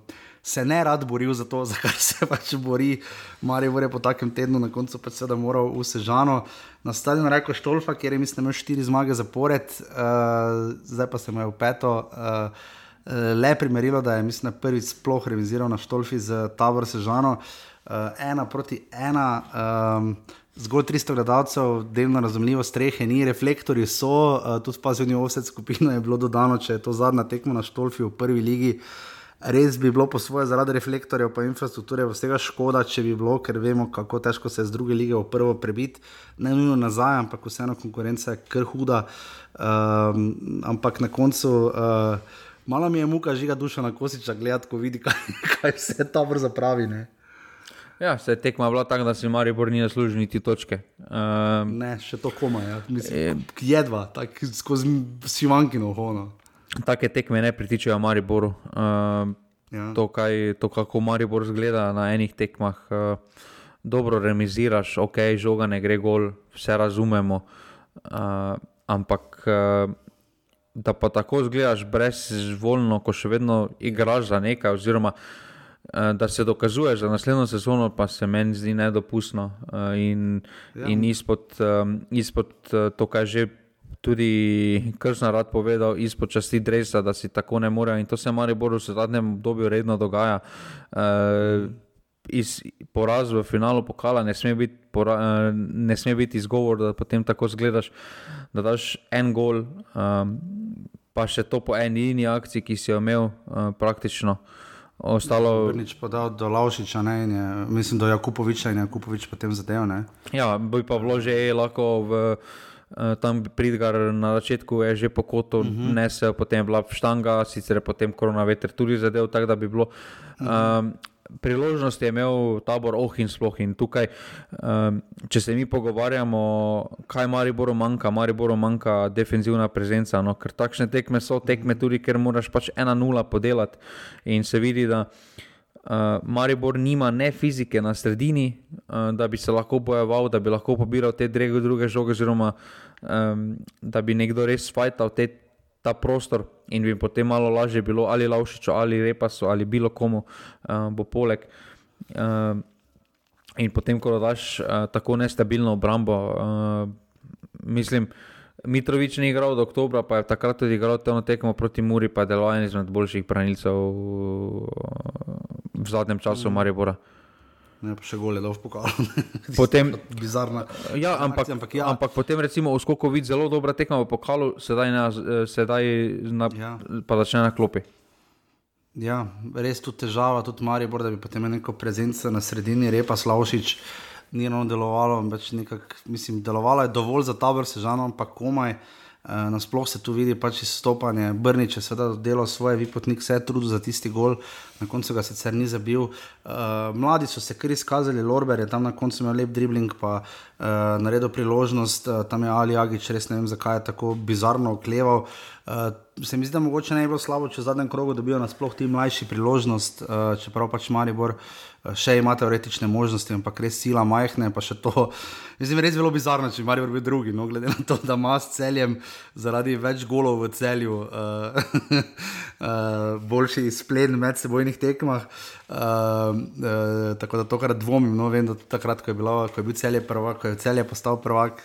se ne rad boril za to, [LAUGHS] za kar se pač bori. Marijo je po takem tednu na koncu pač seveda moral vse žano. Na stadionu reko Štolfa, kjer je mislim, imel štiri zmage zapored, uh, zdaj pa se mu je v peto. Uh, Le primerilo, da je mislim, prvič sploh reviziral na Štolfi z Tabor Sežano, uh, ena proti ena, um, zgolj 300 gledalcev, delno razumljivo, strehe, ni reflektorji, so uh, tudi spazili v vse skupino, je bilo dodano, če je to zadnja tekma na Štolfi v prvi ligi. Uh, res bi bilo po svoje zaradi reflektorjev in infrastrukture vsega škoda, če bi bilo, ker vemo, kako težko se je z druge lige v prvo prebiti, ne nujno nazaj, ampak vseeno konkurenca je kar huda. Um, ampak na koncu. Uh, Malo mi je muka žiga duša na kosiča gledati, ko vidi, [LAUGHS] kaj, kaj se ta vrza pravi. Ne? Ja, se je tekma bila tako, da si Marijo Borni zaslužil niti točke. Um, ne, še to koma, ja. Mislim, je, jedva, tako skozi sivankino hono. Take tekme ne pritičajo Mariboru. Uh, ja. to, kaj, to, kako Maribor zgleda na enih tekmah, uh, dobro remiziraš, ok, žoga ne gre gol, vse razumemo. Uh, ampak uh, da pa tako zgledaš brezvoljno, ko še vedno igraš za nekaj, oziroma uh, da se dokazuješ za naslednjo sezono, pa se meni zdi nedopustno. Uh, in, ja. in izpod, um, izpod uh, to, kar že tudi Krsna rad povedal, izpod časti Dresa, da si tako ne more. In to se Mariboru v zadnjem obdobju redno dogaja. Uh, iz poraza v finalu pokala ne sme biti, pora, uh, ne sme biti izgovor, da potem tako zgledaš, da daš en gol, um, pa še to po eni liniji akciji, ki si jo imel uh, praktično. Ostalo... Brnič podal do Laušiča, ne, je, mislim, do Jakupoviča in Jakupovič potem zadev. Ne. Ja, bi pa vložil lahko v. Tam pridgar na začetku je že po kotu, uh mhm. -huh. nesel, potem je bila štanga, sicer je potem korona veter tudi zadev, tako da bi bilo. Uh -huh. um, priložnost je imel tabor oh in sploh in tukaj, um, če se mi pogovarjamo, kaj Mariboru manjka, Mariboru manjka defenzivna prezenca, no, ker takšne tekme so tekme tudi, ker moraš pač ena nula podelati in se vidi, da uh, Maribor nima ne fizike na sredini, uh, da bi se lahko bojeval, da bi lahko pobiral te druge žoge, oziroma um, da bi nekdo res fajtal te ta prostor in bi potem malo lažje bilo ali Laušiču ali Repasu ali bilo komu uh, bo poleg. Uh, in potem, ko daš uh, tako nestabilno obrambo, uh, mislim, Mitrovič ni igral do oktobra, pa je takrat tudi igral te tekmo proti Muri, pa je deloval en izmed boljših branilcev v zadnjem času mm. Maribora. Ne, pa še gole, da v pokalu. [LAUGHS] Potem, bizarna. Ja, ampak, akcija, ampak, ja. ampak potem, recimo, v skoku vidi zelo dobra tekma v pokalu, sedaj, na, sedaj na, ja. pa začne na klopi. Ja, res tu težava, tudi Maribor, da bi potem neko prezenco na sredini, repa Slavšič, ni eno delovalo, nekak, mislim, delovalo je dovolj za tabor, sežano, ampak komaj. Eh, nasploh se tu vidi pač izstopanje, Brnič je seveda delal svoje, Vipotnik se je trudil za tisti gol, na koncu ga sicer ni zabil. Uh, mladi so se kar izkazali, Lorber je tam na koncu imel lep dribbling, pa uh, naredil priložnost, uh, tam je Ali Agič, res ne vem, zakaj je tako bizarno okleval. Uh, se mi zdi, da mogoče ne bi bilo slabo, če v zadnjem krogu dobijo nasploh ti mlajši priložnost, uh, čeprav pač Maribor. Še ima teoretične možnosti, ampak res sila majhne, pa še to. [LAUGHS] Mislim, res zelo bizarno, če imaš drugi drugi, no, glede na to, da imaš s celjem zaradi več golov v celju, uh, uh, [LAUGHS] boljši splet med sebojnih tekmah. Uh, uh, tako da tokrat dvomim, no, vem, da takrat, ko je, bilo, ko je bil celje prvak, ko je celje postal prvak.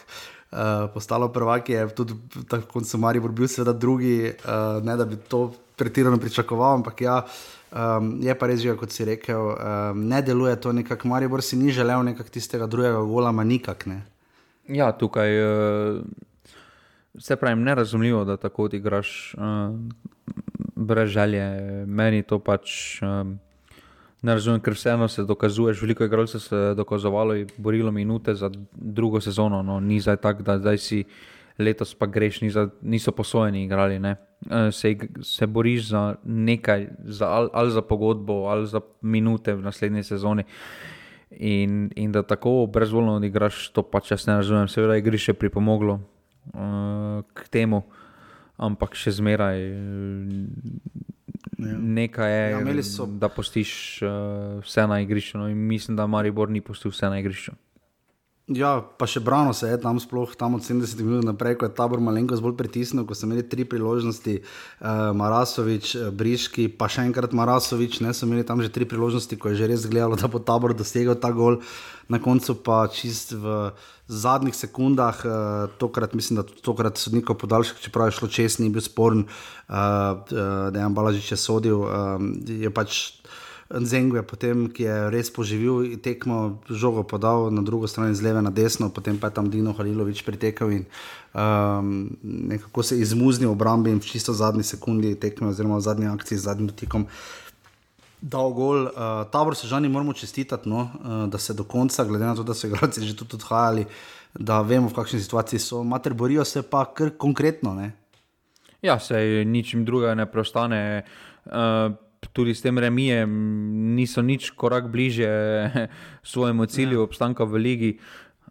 Uh, postalo prvak je tudi tako, kot so Marijo bil, seveda drugi, uh, ne da bi to pretirano pričakoval, ampak ja, Um, je pa res, že, kot si rekel, um, ne deluje to nekako, Maribor si ni želel nekak tistega drugega gola, ma nikak ne. Ja, tukaj uh, se pravi, nerazumljivo, da tako odigraš uh, brez želje. Meni to pač um, ne razumem, ker vseeno se dokazuješ, veliko igralcev se je dokazovalo in borilo minute za drugo sezono, no, ni zdaj tako, da zdaj si letos pa greš, niso posojeni igrali. Ne. Eh, se, se boriš za nekaj, za, ali, ali za pogodbo, ali za minute v naslednji sezoni. In, in da tako brezvoljno odigraš, to pač jaz ne razumem. Seveda je igrišče pripomoglo uh, k temu, ampak še zmeraj ja. nekaj je, ja, so... da postiš uh, vse na igrišču. No, mislim, da Maribor ni postil vse na igrišču. Ja, pa še brano se je tam sploh, tam od 70 minut naprej, ko je tabor malenkost bolj pritisnil, ko so imeli tri priložnosti, uh, Marasovič, eh, Briški, pa še enkrat Marasovič, ne so imeli tam že tri priložnosti, ko je že res gledalo, da bo tabor dosegel ta gol, na koncu pa čist v zadnjih sekundah, uh, tokrat mislim, da tokrat sodnikov podaljšek, čeprav je šlo čez, ni bil sporen, uh, uh, da je Ambalažič je sodil, uh, je pač. Zengu je potem, ki je res poživil tekmo, žogo podal na drugo stran, z leve na desno, potem pa je tam Dino Halilovič pritekel in um, nekako se izmuznil obrambi in v čisto zadnji sekundi tekme, oziroma v zadnji akciji z zadnjim dotikom. Dal gol, uh, tabor se žani moramo čestitati, no, uh, da se do konca, glede na to, da so igralci že tudi odhajali, da vemo, v kakšni situaciji so. Mater borijo se pa kar konkretno. Ne? Ja, se ničem drugega ne preostane. Uh, tudi s tem remijem niso nič korak bliže [LAUGHS] svojemu cilju, ja. obstanka v ligi.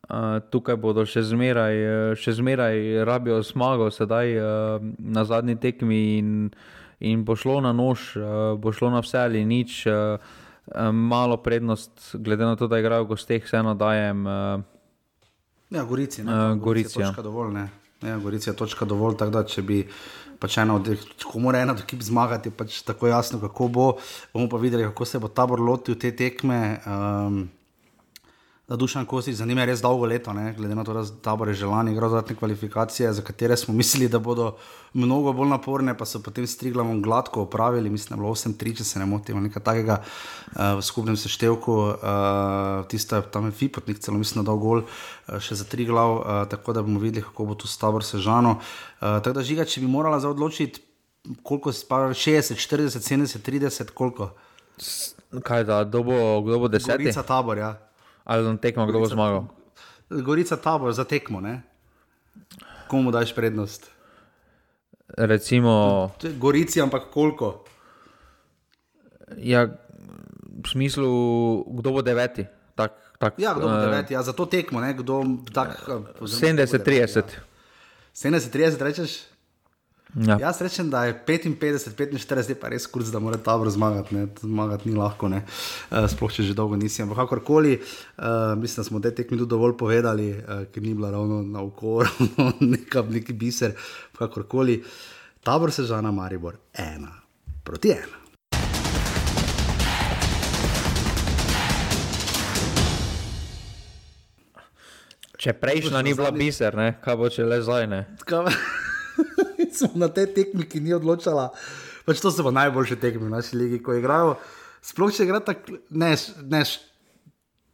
Uh, tukaj bodo še zmeraj, še zmeraj rabijo smago, sedaj uh, na zadnji tekmi in, in bo šlo na nož, uh, bo šlo na vse ali nič. Uh, malo prednost, glede na to, da igrajo v gosteh, vseeno dajem. Uh, ja, Gorici, ne, uh, Gorici, ja. točka dovolj, ne. Ja, Gorici je točka dovolj, tako da če bi pač ena od teh, ko mora ena od ekip zmagati, pač tako jasno, kako bo. Bomo pa videli, kako se bo tabor lotil te tekme. Um, da Dušan Kostič zanima res dolgo leto, ne? glede na to, da tabor je želani igral dodatne kvalifikacije, za katere smo mislili, da bodo mnogo bolj naporne, pa so potem s Triglavom gladko opravili, mislim, da je bilo 8-3, če se ne motim, nekaj takega uh, v skupnem seštevku, uh, tista tam je Fipotnik, celo mislim, da dal gol uh, še za Triglav, uh, tako da bomo videli, kako bo tu s tabor sežano. Uh, tako da žiga, če bi morala za odločiti, koliko se pa 60, 40, 70, 30, koliko? Kaj da, kdo bo, kdo bo deseti? Gorica tabor, ja. Ali na tekmo, kdo bo zmagal? Gorica tabor za tekmo, ne? Komu daš prednost? Recimo, Gorici, ampak koliko? ja, v smislu, kdo bo deveti. Tak, tak, Ja, kdo bo eh, deveti, ja, za to tekmo, ne? Kdo tak, eh, oziroma, 70, kdo bo deveti, 30. Ja. 70, 30 rečeš? Ja. Jaz rečem, da je 55, 45, je pa res kurz, da mora tabor zmagati. Ne? Zmagati ni lahko, ne? Uh, sploh če že dolgo nisi. Ampak kakorkoli, uh, mislim, da smo te tekmi tudi dovolj povedali, uh, ker ni bila ravno na oko, [LAUGHS] neka neki biser. Kakorkoli, tabor se žana Maribor ena proti ena. Če prejšnja ni bila biser, ne? kaj bo če le zdaj? Ne? Kaj- [LAUGHS] smo na tej tekmi, ki ni odločala. Pač to so pa najboljše tekme v naši ligi, ko igrajo. Sploh če igra tako, ne, ne,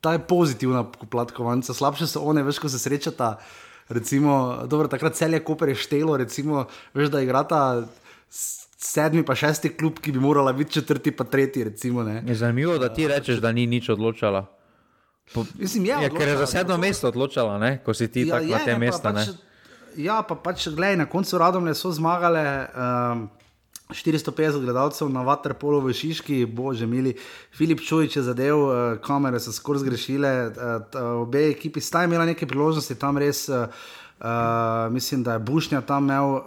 ta je pozitivna poplatkovnica, slabše so one, veš, ko se srečata. Recimo, dobro, takrat cel je Koper je štelo, recimo, veš, da igrata sedmi pa šesti klub, ki bi morala biti četrti pa tretji. Recimo, ne. Je zanimivo, da ti rečeš, da ni nič odločala. Mislim, je, Ja, ker je za odločala, sedmo mesto odločala, ne? ko si ti ja, tako na tem mestu. Pač, ja, pa pač, gledaj, na koncu Radomlje so zmagale. Um, 450 gledalcev na Waterpolu v Šiški, bože, mili. Filip Čujič je zadev, uh, kamere so skoraj zgrešile, uh, t- obe ekipi sta imela neke priložnosti, tam res. Uh, mislim, da je Bušnja tam imel uh,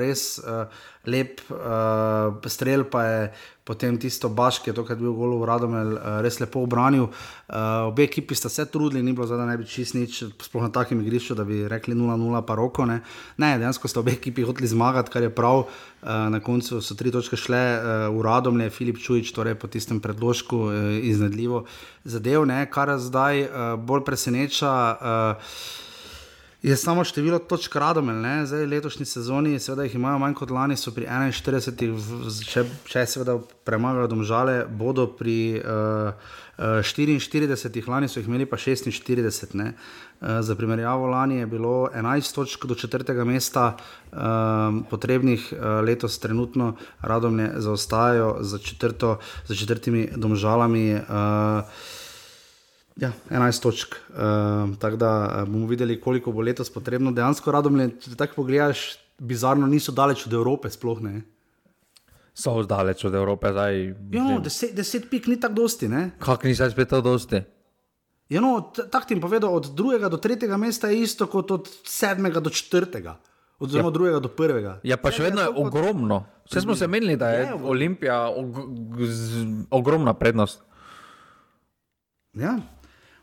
res uh, lep uh, strel, pa je potem tisto to, kar je bil golo v Radomel, uh, res lepo obranil. Uh, obe ekipi sta se trudili, ni bilo zdaj, da ne bi čist nič, sploh na takem igrišču, da bi rekli 0-0, pa roko. Ne, ne dejansko sta obe ekipi hoteli zmagati, kar je prav. Uh, na koncu so tri točke šle uh, v Radomlje, Filip Čujič, torej po tistem predložku, uh, iznedljivo zadev, ne, kar zdaj uh, bolj preseneča. Uh, Je samo število točk radomelj, ne? zdaj letošnji sezoni, seveda jih imajo manj kot lani, so pri 41, v- v- če, če seveda premagajo domžale, bodo pri uh, uh, 44, lani so jih imeli pa 46. Ne? Uh, za primerjavo lani je bilo 11 točk do četrtega mesta, um, potrebnih uh, letos trenutno radomlje zaostajajo za, četrto, za četrtimi domžalami. Uh, Ja, 11 točk. Uh, tako da eh, bomo videli, koliko bo letos potrebno. Dejansko, radom, če tako pogledaš, bizarno niso daleč od Evrope, sploh ne. So zdaleč od Evrope, zdaj. Ja, no, deset, deset pik ni tako dosti. Ne? Kak ni zdaj spet to dosti? Ja, no, tako ti bom povedal, od drugega do tretjega mesta je isto kot od sedmega do četrtega, oziroma ja. drugega do prvega. Ja, pa še vedno je ogromno. Vse smo se menili, da je Je ogromno. Olimpija og ogromna prednost. Ja,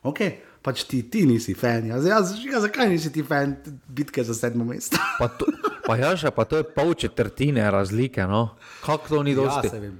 ok, pač ti, ti nisi fan. Jaz, jaz, jaz, zakaj nisi ti fan bitke za sedmo mesto? Pa, to, pa ja, še pa to je pol četrtine razlike. No? Kako to ni dosti? Ja, se.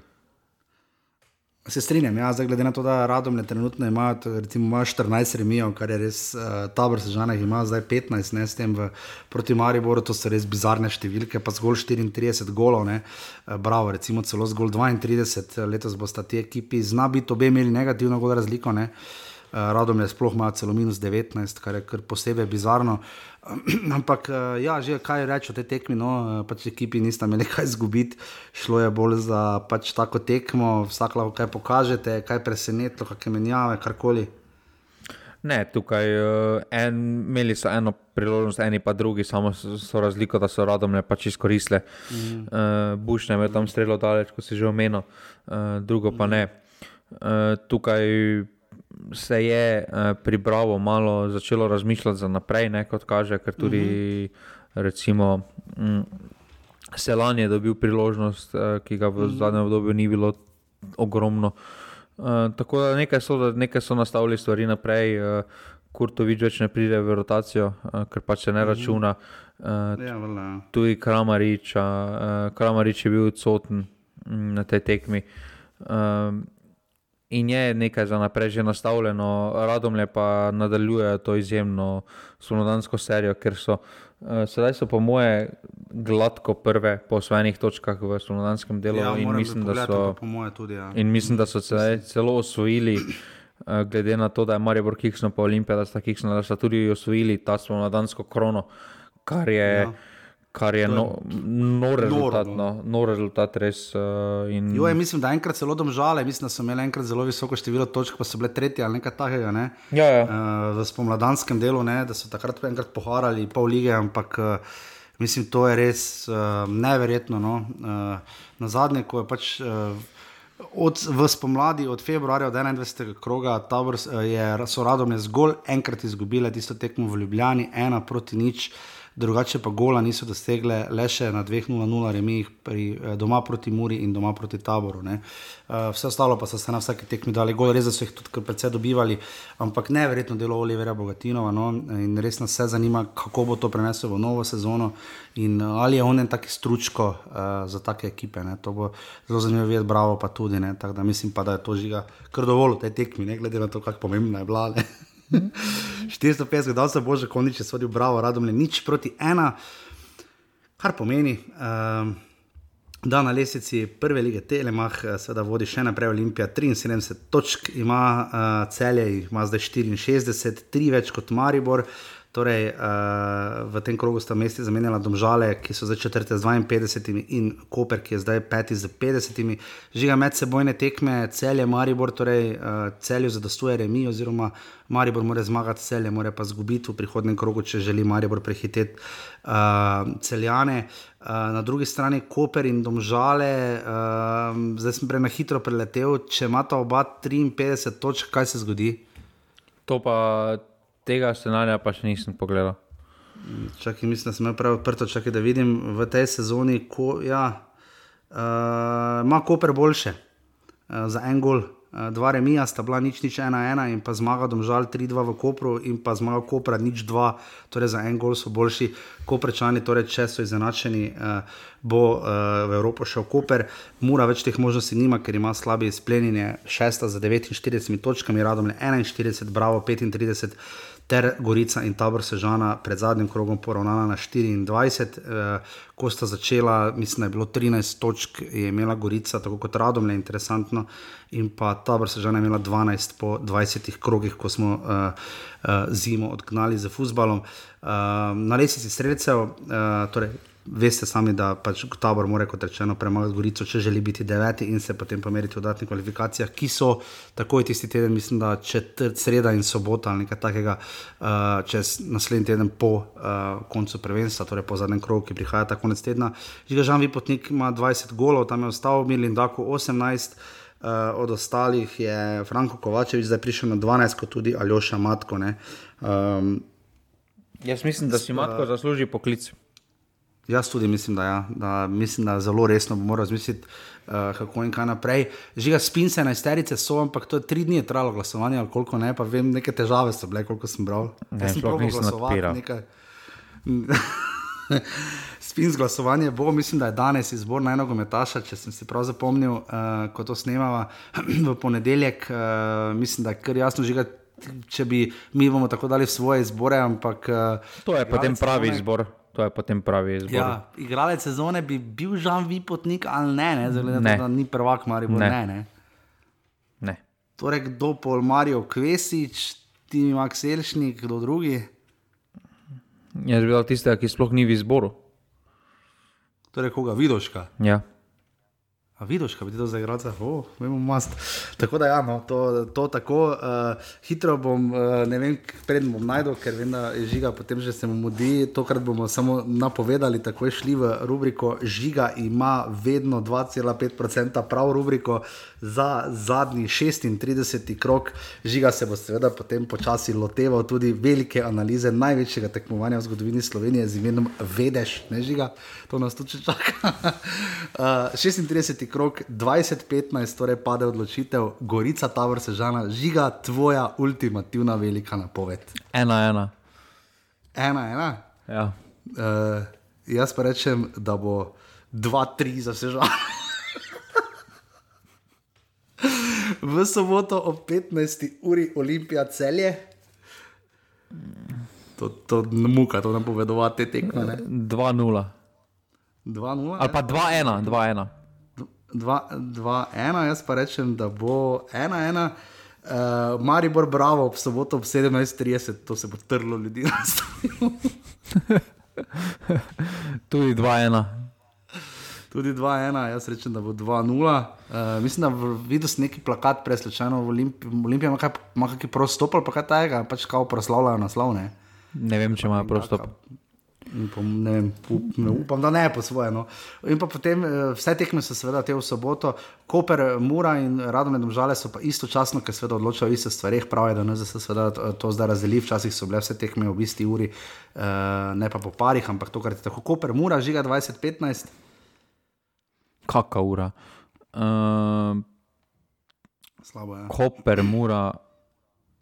Se strinjam, ja, zdaj glede na to, da Radomlje trenutno ima, recimo, ima 14 remijev, kar je res, uh, tabor sežana jih ima zdaj 15, ne s tem v, proti Mariboru, to so res bizarne številke, pa zgolj 34 golov, ne, uh, bravo, recimo celo zgolj 32, letos bosta ti ekipi, zna biti obe imeli negativno gol razliko, ne. Uh, Radom je sploh ima celo minus 19, kar je kar posebej bizarno. [CLEARS THROAT] Ampak, uh, ja, že kaj reči o tej tekmi, no, uh, pač ekipi nista imeli [LAUGHS] kaj izgubiti, šlo je bolj za pač tako tekmo, vsak lahko kaj pokažete, kaj presenetilo, kakšne menjave, karkoli. Ne, tukaj en, imeli so eno priložnost, eni pa drugi, samo so, razliko, da so radomne pač izkoristile. Mm. Uh, ne je tam strelo daleč, kot si že omenil, uh, drugo pa ne. Uh, tukaj se je uh, pri Bravo malo začelo razmišljati za naprej, ne, kot kaže, ker tudi mm -hmm. recimo. Mm, Selan je dobil priložnost, uh, ki ga v zadnjem obdobju ni bilo ogromno. Uh, tako da nekaj so, da nekaj so nastavili stvari naprej. Uh, Kurtovič več ne pride v rotacijo, uh, ker pač se ne računa. Uh, Ja, vela. tudi Kramarič, uh, Kramarič je bil odsoten mm, na tej tekmi. Um, in je nekaj za naprej že nastavljeno, Radomlje pa nadaljuje to izjemno slonodansko serijo, ker so uh, sedaj so po moje gladko prve po osvojenih točkah v slonodanskem delu Ja, in, mislim, da so, tudi. Ja. in mislim, da so sedaj celo osvojili. eh, Glede na to, da je Maribor Kiksno pa Olimpija, da sta Kiksno, da sta tudi osvojili ta slonodansko krono, kar je, Ja. Kar je no, nor rezultat. noro, No, nor rezultat res. Uh, in, Jo, je, mislim, da enkrat celo domžale, mislim, da so imeli enkrat zelo visoko število točk, pa so bile tretje ali nekaj takega. Ne? ja, ja. Uh, v spomladanskem delu, ne? da so takrat enkrat poharali pol lige, ampak uh, mislim, to je res uh, neverjetno. No? Uh, na zadnje, ko je pač. Uh, Od, v spomladi, od februarja, od 21. kroga, tabor, je, so radomne zgolj enkrat izgubile tisto tekmo v Ljubljani, ena proti nič, drugače pa gola niso dosegle, le še na 2-0-0 remih pri, eh, doma proti Muri in doma proti taboru. Ne. Uh, vse ostalo pa so se na vsaki tekmi dali gol, res so jih tudi precej dobivali, ampak neverjetno delo Olivera Bogatinova. No, in res nas vse zanima, kako bo to prenesel v novo sezono in uh, ali je on en taki stručko uh, za take ekipe. Ne. To bo zelo zanimivo videti, bravo pa tudi. Ne. Tako da mislim pa, da je to žiga kar dovolj v tej tekmi, ne glede na to, kako pomembna je bila. Ne. 450, da se bože, kondiče sodijo, bravo, radom le nič proti ena, kar pomeni. Um, Da na lesici prve lige Telemah, eh, seveda vodi še naprej Olimpija, 73 točk ima uh, celje, ima zdaj 64, tri več kot Maribor. Torej, uh, v tem krogu sta mesti zamenjala Domžale, ki so zdaj četrte z 52 in Koper, ki je zdaj peti z 50. Žiga med sebojne tekme, celje Maribor, torej uh, celju zadostuje remi, oziroma Maribor mora zmagati celje, mora pa zgubiti v prihodnem krogu, če želi Maribor prehiteti uh, celjane. Uh, na drugi strani Koper in Domžale, uh, zdaj sem prej na hitro preletel, če imata oba 53 točk, kaj se zgodi? To pa tega scenarija pa še nisem pogledal. Čakaj, mislim, da sem imel prav odprto, čakaj, da vidim v tej sezoni, ko ja, uh, ima Koper boljše uh, za en gol. Uh, dva remija sta bila nič, nič, ena, ena in pa zmaga domžal 3-2 v Kopru in pa zmaga Kopra nič, dva, torej za en gol so boljši. Koprečani, torej če so izenačeni, uh, bo uh, v Evropo šel Koper. Mura več teh možnosti nima, ker ima slabi izplenjenje, šesta za 49 točkami, radom le 41, bravo 35 ter Gorica in Tabor Sežana pred zadnjim krogom poravnana na 24. Eh, ko sta začela, mislim, da je bilo 13 točk, je imela Gorica, tako kot Radom, le interesantno, in pa Tabor Sežana je imela 12 po 20 krogih, ko smo eh, eh, zimo odgnali z futbalom. Eh, na lesici streljcev, eh, torej. Veste sami, da pač tabor mora, kot rečeno, premagati Gorico, če želi biti deveti in se potem pomeriti v dodatnih kvalifikacijah, ki so takoj tisti teden, mislim, da četrt, sreda in sobota ali nekaj takega, uh, čez naslednji teden po uh, koncu prvenstva, torej po zadnjem krogu, ki prihaja ta konec tedna. Žiga Žan Vipotnik ima 20 golov, tam je ostal Milin Dako 18. Uh, od ostalih je Franko Kovačevič zdaj prišel na 12, kot tudi Aljoša Matko. Um, Jaz mislim, da si Matko zasluži poklic. Jaz tudi mislim, da, ja, da, mislim, da zelo resno bomo razmisliti, uh, kako in kaj naprej. Žiga spince na isterice so, ampak to je tri dni je trajalo glasovanje, ali koliko ne, pa vem, neke težave so bile, koliko sem bral. Ne, sem glasovati, odpiral. nekaj- [LAUGHS] Spins glasovanje bo, mislim, da je danes izbor na enega metaša, če sem si prav zapomnil, uh, ko to snemava [CLEARS THROAT] v ponedeljek. Uh, mislim, da je kar jasno žiga. Če bi mi bomo tako dali svoje izbore, ampak. Uh, To je potem pravi izbor. To je potem pravi izbor. Ja, igralec sezone bi bil Žan Vipotnik ali ne, ne? Na Ne. da ni prvak Maribor. Ne. Ne. Ne, ne. Torej, kdo pol Marijo Kvesič, ti Max Elšnik, kdo drugi? Jaz bi bil tistega, ki sploh ni v izboru. Torej, koga vidoška? Ja. A vidiš, kaj bi ti to za igralca? Oh, vemo, mast. Tako da, ja, no, to, to tako uh, hitro bom, uh, ne vem, preden bom najdel, ker vem, da je žiga, potem že se mu mudi. Tokrat bomo samo napovedali, tako je šli v rubriko. Žiga ima vedno 2,5% prav rubriko za zadnji 36. krok. Žiga se bo seveda potem počasi loteval tudi velike analize največjega tekmovanja v zgodovini Slovenije z imenom Vedeš, ne žiga, to nas tudi še čaka. uh, 36. krok, 2015, torej pade odločitev, Gorica Tavor Sežana, žiga tvoja ultimativna velika napoved. Ena, ena. Ena, ena. Ja. Uh, jaz pa rečem, da bo 2-3 za Sežana. [LAUGHS] v soboto ob 15. uri Olimpija celje. To, to muka, to nam povedovati te tekme. 2-0. 2-0. Ali pa 2-1, 2-1. 2-1, jaz pa rečem, da bo 1-1. Uh, Maribor, bravo, ob soboto ob 17:30, to se bo trlo ljudi. [LAUGHS] Tudi 2-1. Tudi 2-1, jaz rečem, da bo 2-0. Uh, mislim, da videl sem neki plakat, preslučajno v Olimpiji, Olimpija ima kakšen prostop ali pa kaj takega, pač kao proslavljajo naslovne. Ne vem, če ima prostop. Ne vem, up, ne, upam, da ne po svoje. No. In pa potem vse tekme so seveda te v soboto, Koper, Mura in Radom Domžale so pa istočasno, ker seveda odločajo iste stvari, pravijo, da ne se seveda to, zdaj razdeli, včasih so bile vse tekme v isti uri, uh, ne pa po parih, ampak to, kar je tako. Koper, Mura, žiga 2015. Kaka ura. Uh, Slabo je. Ja. Koper, Mura,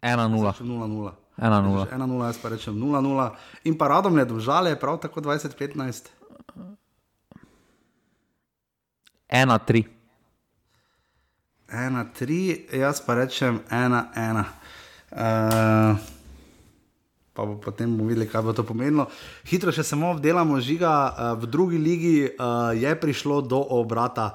1-0. 0-0. 1-0. 1-0, jaz pa rečem 0-0. In pa radom je držale, prav tako 20-15. 1-3. 1-3, jaz pa rečem 1-1. Uh, pa bo potem bomo videli, kaj bo to pomenilo. Hitro še samo obdelamo žiga, uh, v drugi ligi uh, je prišlo do obrata.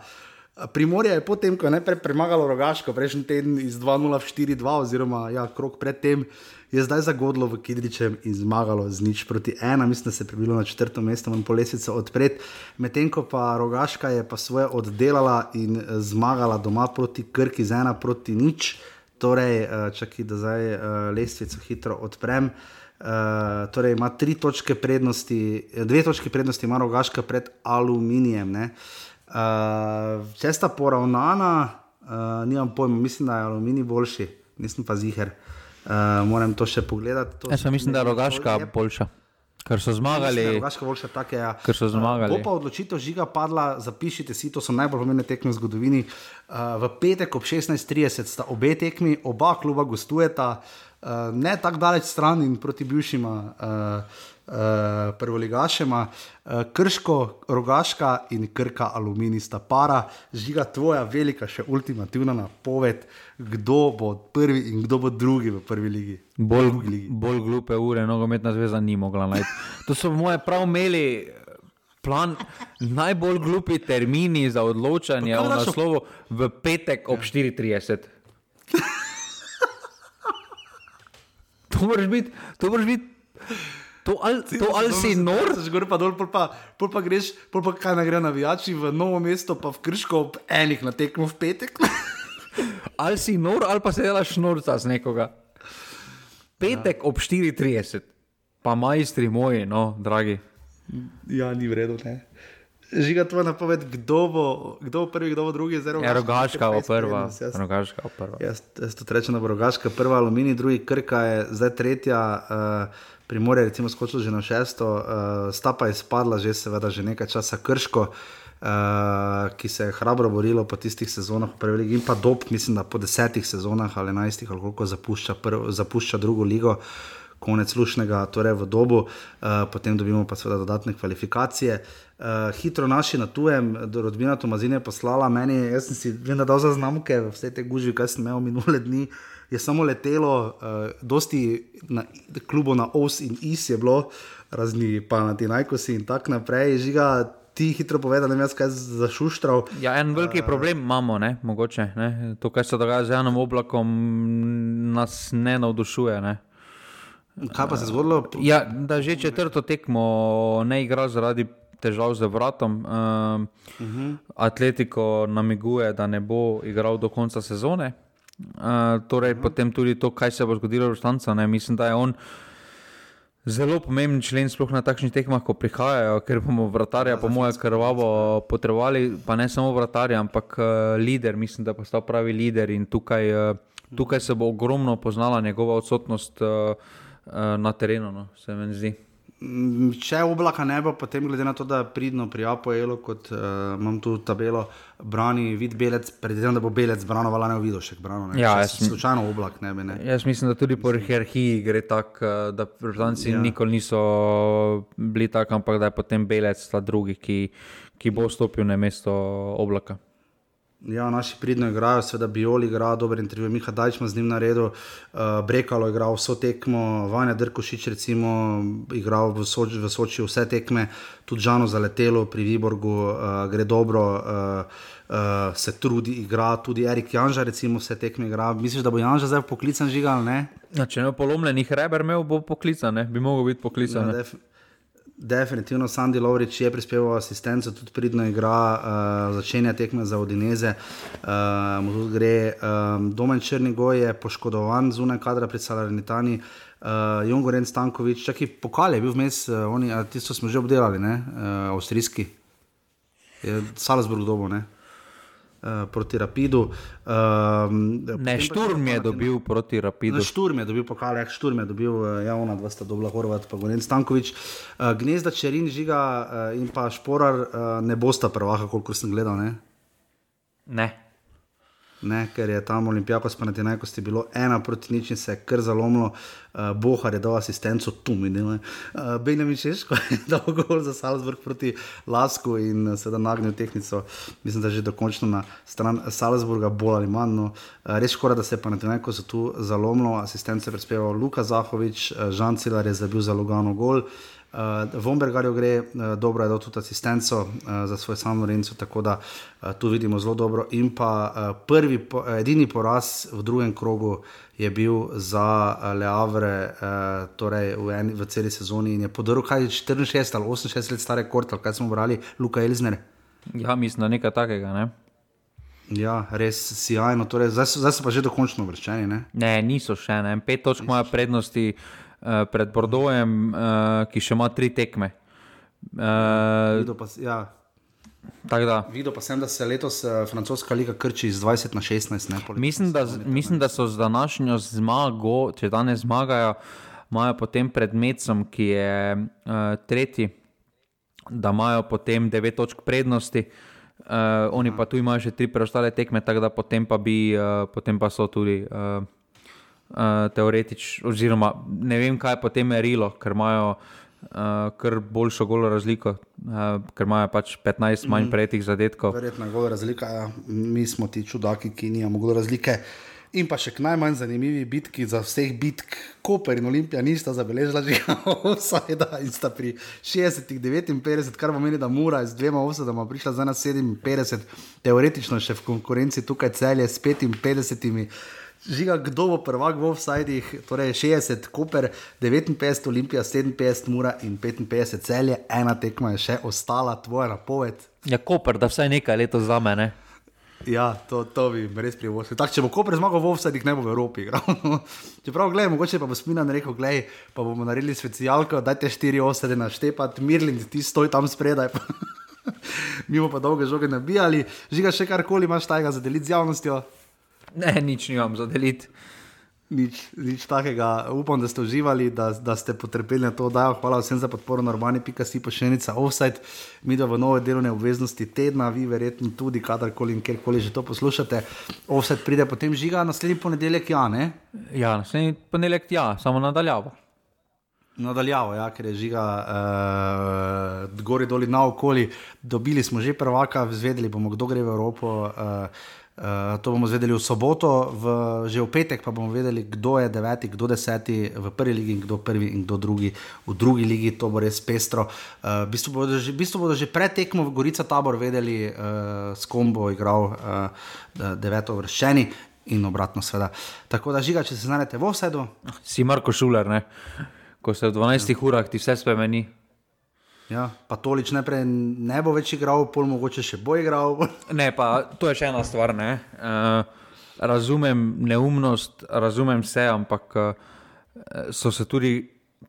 Primorje je potem, ko je najprej premagalo rogaško, prejšnji teden iz 2-0 v 4-2, oziroma ja, krok predtem, je zdaj zagodlo v Kidričem in zmagalo z nič proti ena, mislim, da se je prebilo na četrto mesto in pol lesico odpred. Medtem ko pa rogaška je pa svoje oddelala in zmagala doma proti Krki z ena proti nič, torej čakaj, da zdaj lestvico hitro odprem. Uh, torej ima tri točke prednosti, dve točke prednosti ima rogaška pred aluminijem. Uh, Uh, če sta poravnana, uh, nimam pojma, mislim, da je aluminij boljši, nisem pa ziger. Uh, moram to še pogledati. To Jaz mislim, da je rogaška je... boljša. Ker so zmagali. Rogaška boljša, tako je. Ja. Ker so zmagali. Uh, bo pa odločitev žiga padla, zapišite si, to so najbolj pomembne tekme v zgodovini. Uh, v petek ob 16:30 sta obe tekmi, oba kluba gostujeta, uh, ne tako daleč stran in proti bivšima. Uh, uh, prvoligašema, uh, krško, rogaška in krka aluminijska para, žiga tvoja velika, še ultimativna napoved, kdo bo prvi in kdo bo drugi v prvi ligi. Bolj, ligi. bolj glupe ure, nogometna zveza ni mogla najti. To so moje prav imeli. Plan, najbolj glupi termini za odločanje o naslovu v petek ob 34. [LAUGHS] to moraš biti, to moraš biti. To ali, to ali si nor? Če greš dol, pol pa, pol pa greš, pol pa kaj nagre navijači v novo mesto, pa v krško ob enih na tekmo v petek. [LAUGHS] ali si nor, ali pa se delaš norca z nekoga. Petek ja. ob 34, pa majstri moji, no, dragi. Ja, ni vredno, ne. Žiga tvoja napoved, kdo bo, kdo bo prvi, kdo bo drugi, zelo malo. Rogaška bo prva. Rogaška bo prva. Jaz, jaz to rečem, da bo rogaška prva, aluminij, drugi krka je zdaj tretja. Uh, Primorje, recimo, skočilo že na šesto, uh, sta pa izpadla že, seveda, že nekaj časa krško, uh, ki se je hrabro borilo po tistih sezonah, prevelik in pa dob, mislim, da po desetih sezonah ali enajstih, ali koliko zapušča, prv, zapušča drugo ligo. Konec lušnega, torej v dobu, uh, potem dobimo pa seveda dodatne kvalifikacije. Uh, hitro naši na tujem, rodbina Tomazina je poslala meni, jaz sem si vedno dal zaznamke, vse te guži, kaj sem imel minule dni, je samo letelo, uh, dosti na klubu na OS in IS je bilo, razni pa na ti najkosi in tako naprej. Žiga, ti hitro povedal, da ne vem, kaj zašuštral. Ja, en veliki uh, problem imamo, ne? mogoče. Ne? To, kar se dogaja z enim oblakom, nas ne navdušuje. Ne? Kaj pa se je zgodilo? Ja, da že četrto tekmo ne igra zaradi težav z vratom. Uh, uh -huh. Atletiko namiguje, da ne bo igral do konca sezone. Uh, torej, uh -huh. potem tudi to, kaj se bo zgodilo v Štancu. Mislim, da je on zelo pomemben člen, sploh na takšnih tekmah, ko prihajajo, ker bomo vratarja, po mojem, krvavo potrebovali, pa ne samo vratarja, ampak uh, eh, lider. Mislim, da je postal pravi lider in tukaj, uh, tukaj se bo ogromno poznala njegova odsotnost uh, uh, na terenu, no, se mi zdi. Če oblaka ne bo, potem glede na to, da pridno pri APL-u, kot uh, imam tu tabelo, brani vid belec, predvidevam, da bo belec branil, ali ne bo videl še branil. Ja, slučajno oblak ne bi. Ne. Jaz mislim, da tudi po hierarhiji gre tako, eh, da Britanci ja. nikoli niso bili tako, ampak da je potem belec ta drugi, ki, ki bo stopil na mesto oblaka. Ja, naši pridno igrajo, seveda Bioli igra, dober intervju, Miha Dajč ima z njim naredil, uh, Brekalo je igral vso tekmo, Vanja Drkošič recimo igral v, Soč, v Soči vse tekme, tudi Žano zaletelo pri Viborgu, uh, gre dobro, uh, uh, se trudi, igra, tudi Erik Janža recimo vse tekme igra. Misliš, da bo Janža zdaj poklican žigal, ne? Ja, če ne bo polomljenih reber imel, bo poklican, ne? bi mogel biti poklican. Ja, Definitivno Sandy Lovrič je prispeval asistenco, tudi pridno igra, uh, začenja tekme za Odineze, uh, mu tudi gre. Um, Domen Črnigoj je poškodovan zunaj kadra pri Salernitani, uh, Jungoren Stankovič, čak i pokal je bil vmes, uh, oni, tisto smo že obdelali, ne, uh, avstrijski, je Salzburg dobo, ne. Uh, proti Rapidu. Uh, ne, Šturm je dobil ne, proti Rapidu. Ne, šturm je dobil pokal, ja, Šturm je dobil uh, javno, dva sta dobila Horvat, pa Goren Stankovič. Uh, gnezda Čerin, Žiga uh, in pa Šporar uh, ne bosta prvaha, koliko sem gledal. Ne. ne ne, ker je tam Olimpijako spanati najkosti bilo ena proti nič in se je kar zalomilo. Uh, Bohar je dal asistenco tu, minile. Uh, Benjamin Češko je [LAUGHS] dal gol za Salzburg proti Lasku in uh, sedaj nagnil tehnico, mislim, da že dokončno na stran Salzburga, bolj ali manj. No. Uh, res škoda, da se je pa na tem neko se tu zalomilo, asistence je prispeval Luka Zahovič, uh, Žan Cilar je zabil za Lugano gol. Uh, Vombergarju gre, uh, dobro je dal tudi asistenco uh, za svoj samo Renco, tako da uh, tu vidimo zelo dobro. In pa uh, prvi, po, edini poraz v drugem krogu je bil za uh, Leavre, uh, torej v, eni, v celi sezoni in je podaril kaj 64 ali 68 let stare korte, kaj smo brali, Luka Elzner. Ja, mislim, da nekaj takega. Ne? Ja, res sjajno. Torej, zdaj, so, zdaj so pa že dokončno vrščeni. Ne? ne, niso še ene. Pet točk imajo prednosti. Eh, pred Bordojem, uh, ki še ima tri tekme. Uh, Videl, pa, ja. Videl pa sem, da se letos uh, francoska liga krči iz 20 na 16. Ne, mislim, da, mislim, da so z današnjo zmago, če danes zmagajo, imajo potem pred Mecom, ki je uh, tretji, da imajo potem 9 točk prednosti. Uh, oni pa tu imajo še tri preostale tekme, tako da potem pa, bi, uh, potem pa so tudi. Uh, uh, teoretično, oziroma ne vem, kaj je potem merilo, ker imajo uh, kar boljšo golo razliko, uh, ker imajo pač 15 manj mm. prejetih zadetkov. Verjetno je golo razlika, ja. mi smo ti čudaki, ki nimamo golo razlike. In pa še najmanj zanimivi bitki za vseh bitk, Koper in Olimpija nista zabeležila, že [LAUGHS] vsaj da in sta pri 60, 59, kar pomeni, da mora z dvema osadama prišla za nas 57, teoretično še v konkurenci tukaj celje s 55. Žiga, kdo bo prvak v offsajdih, torej 60, Koper, 59, Olimpija, 57, Mura in 55, celje, ena tekma je še ostala, tvoja napoved. Ja, Koper, da vsaj nekaj leto za mene. Ja, to, to bi res privoščil. Če bo Koper zmagal v offsajdih, ne bo v Evropi. [LAUGHS] Čeprav, gledaj, mogoče pa bo Sminan rekel, gledaj, pa bomo naredili specialko, dajte štiri osede na štepat, Mirlin, ti stoj tam spredaj. [LAUGHS] Mi bomo pa dolge žoge nabijali. Žiga, še karkoli imaš tajega za deliti z javnostjo. Ne, nič nimam za deliti. Nič, nič takega. Upam, da ste uživali, da, da ste potrpeli na to oddajo. Hvala vsem za podporo, normalni, pika si pošiljnica, offside, mi da v nove delovne obveznosti tedna, vi verjetno tudi, kadarkoli in kjerkoli že to poslušate. Offside pride potem žiga, naslednji ponedeljek, ja, ne? Ja, naslednji ponedeljek, ja, samo nadaljavo. Nadaljavo, ja, ker je žiga, uh, gori doli na okoli. Dobili smo že prvaka, zvedeli bomo, kdo gre v Evropo. Uh, Uh, to bomo zvedeli v soboto, v, že v petek pa bomo vedeli, kdo je deveti, kdo deseti v prvi ligi, kdo prvi in kdo drugi v drugi ligi. To bo res pestro. Uh, v, bistvu bodo že, v bistvu bodo že pred tekmo v Gorica tabor vedeli, uh, s kom bo igral uh, deveto vrščeni in obratno, seveda. Tako da žiga, če se znajdete v vsedu. Si Marko Šuler, ne? ko se v 12 ja. urah ti vse spremeni. Ja, pa tolič naprej ne bo več igral, pol mogoče še bo igral. [LAUGHS] ne, pa to je še ena stvar. Uh, razumem neumnost, razumem vse, ampak uh, so se tudi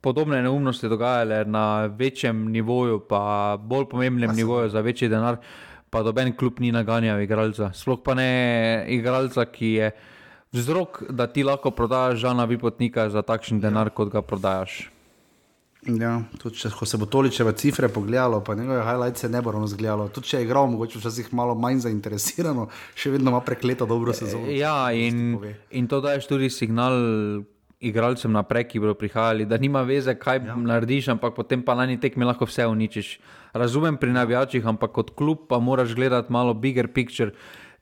podobne neumnosti dogajale na večjem nivoju, pa bolj pomembnem nivoju za večji denar, pa doben klub ni naganjal igralca. Sploh pa ne igralca, ki je vzrok, da ti lahko prodajaš žana vipotnika za takšen denar, ja. kot ga prodajaš. Ja, tudi če se bo toliko v cifre pogledalo, pa njegove highlights ne bo ravno zgledalo. Tudi če je igral, mogoče včasih malo manj zainteresirano, še vedno ima prekleto dobro sezono. Ja, in, in to daješ tudi signal igralcem naprej, ki bodo prihajali, da nima veze, kaj ja. narediš, ampak potem pa na njih tekmi lahko vse uničiš. Razumem pri navijačih, ampak kot klub pa moraš gledati malo bigger picture.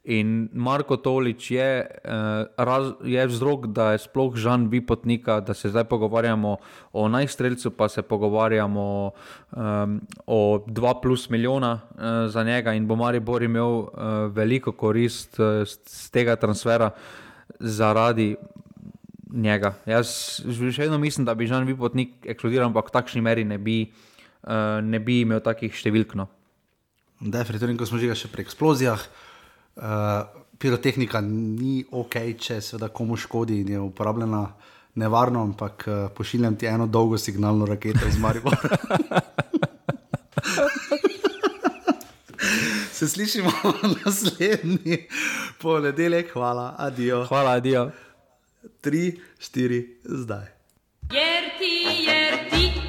In Marko Tolič je, uh, raz, je vzrok, da je sploh Žan Vipotnika, da se zdaj pogovarjamo o najstreljcu, pa se pogovarjamo um, o 2 plus milijona uh, za njega in bo Maribor imel uh, veliko korist uh, z tega transfera zaradi njega. Jaz še vedno mislim, da bi Žan Vipotnik eksplodiral, ampak v takšni meri ne bi, uh, ne bi imel takih številk. No. Definitivno, ko smo že pri eksplozijah. Uh, pirotehnika ni ok, če se da komu škodi in je uporabljena nevarno, ampak uh, pošiljam ti eno dolgo signalno raketo iz Maribora. [LAUGHS] se slišimo [LAUGHS] naslednji ponedeljek, hvala, adijo. Hvala, adijo. Tri, štiri, zdaj. Jer ti, jer ti,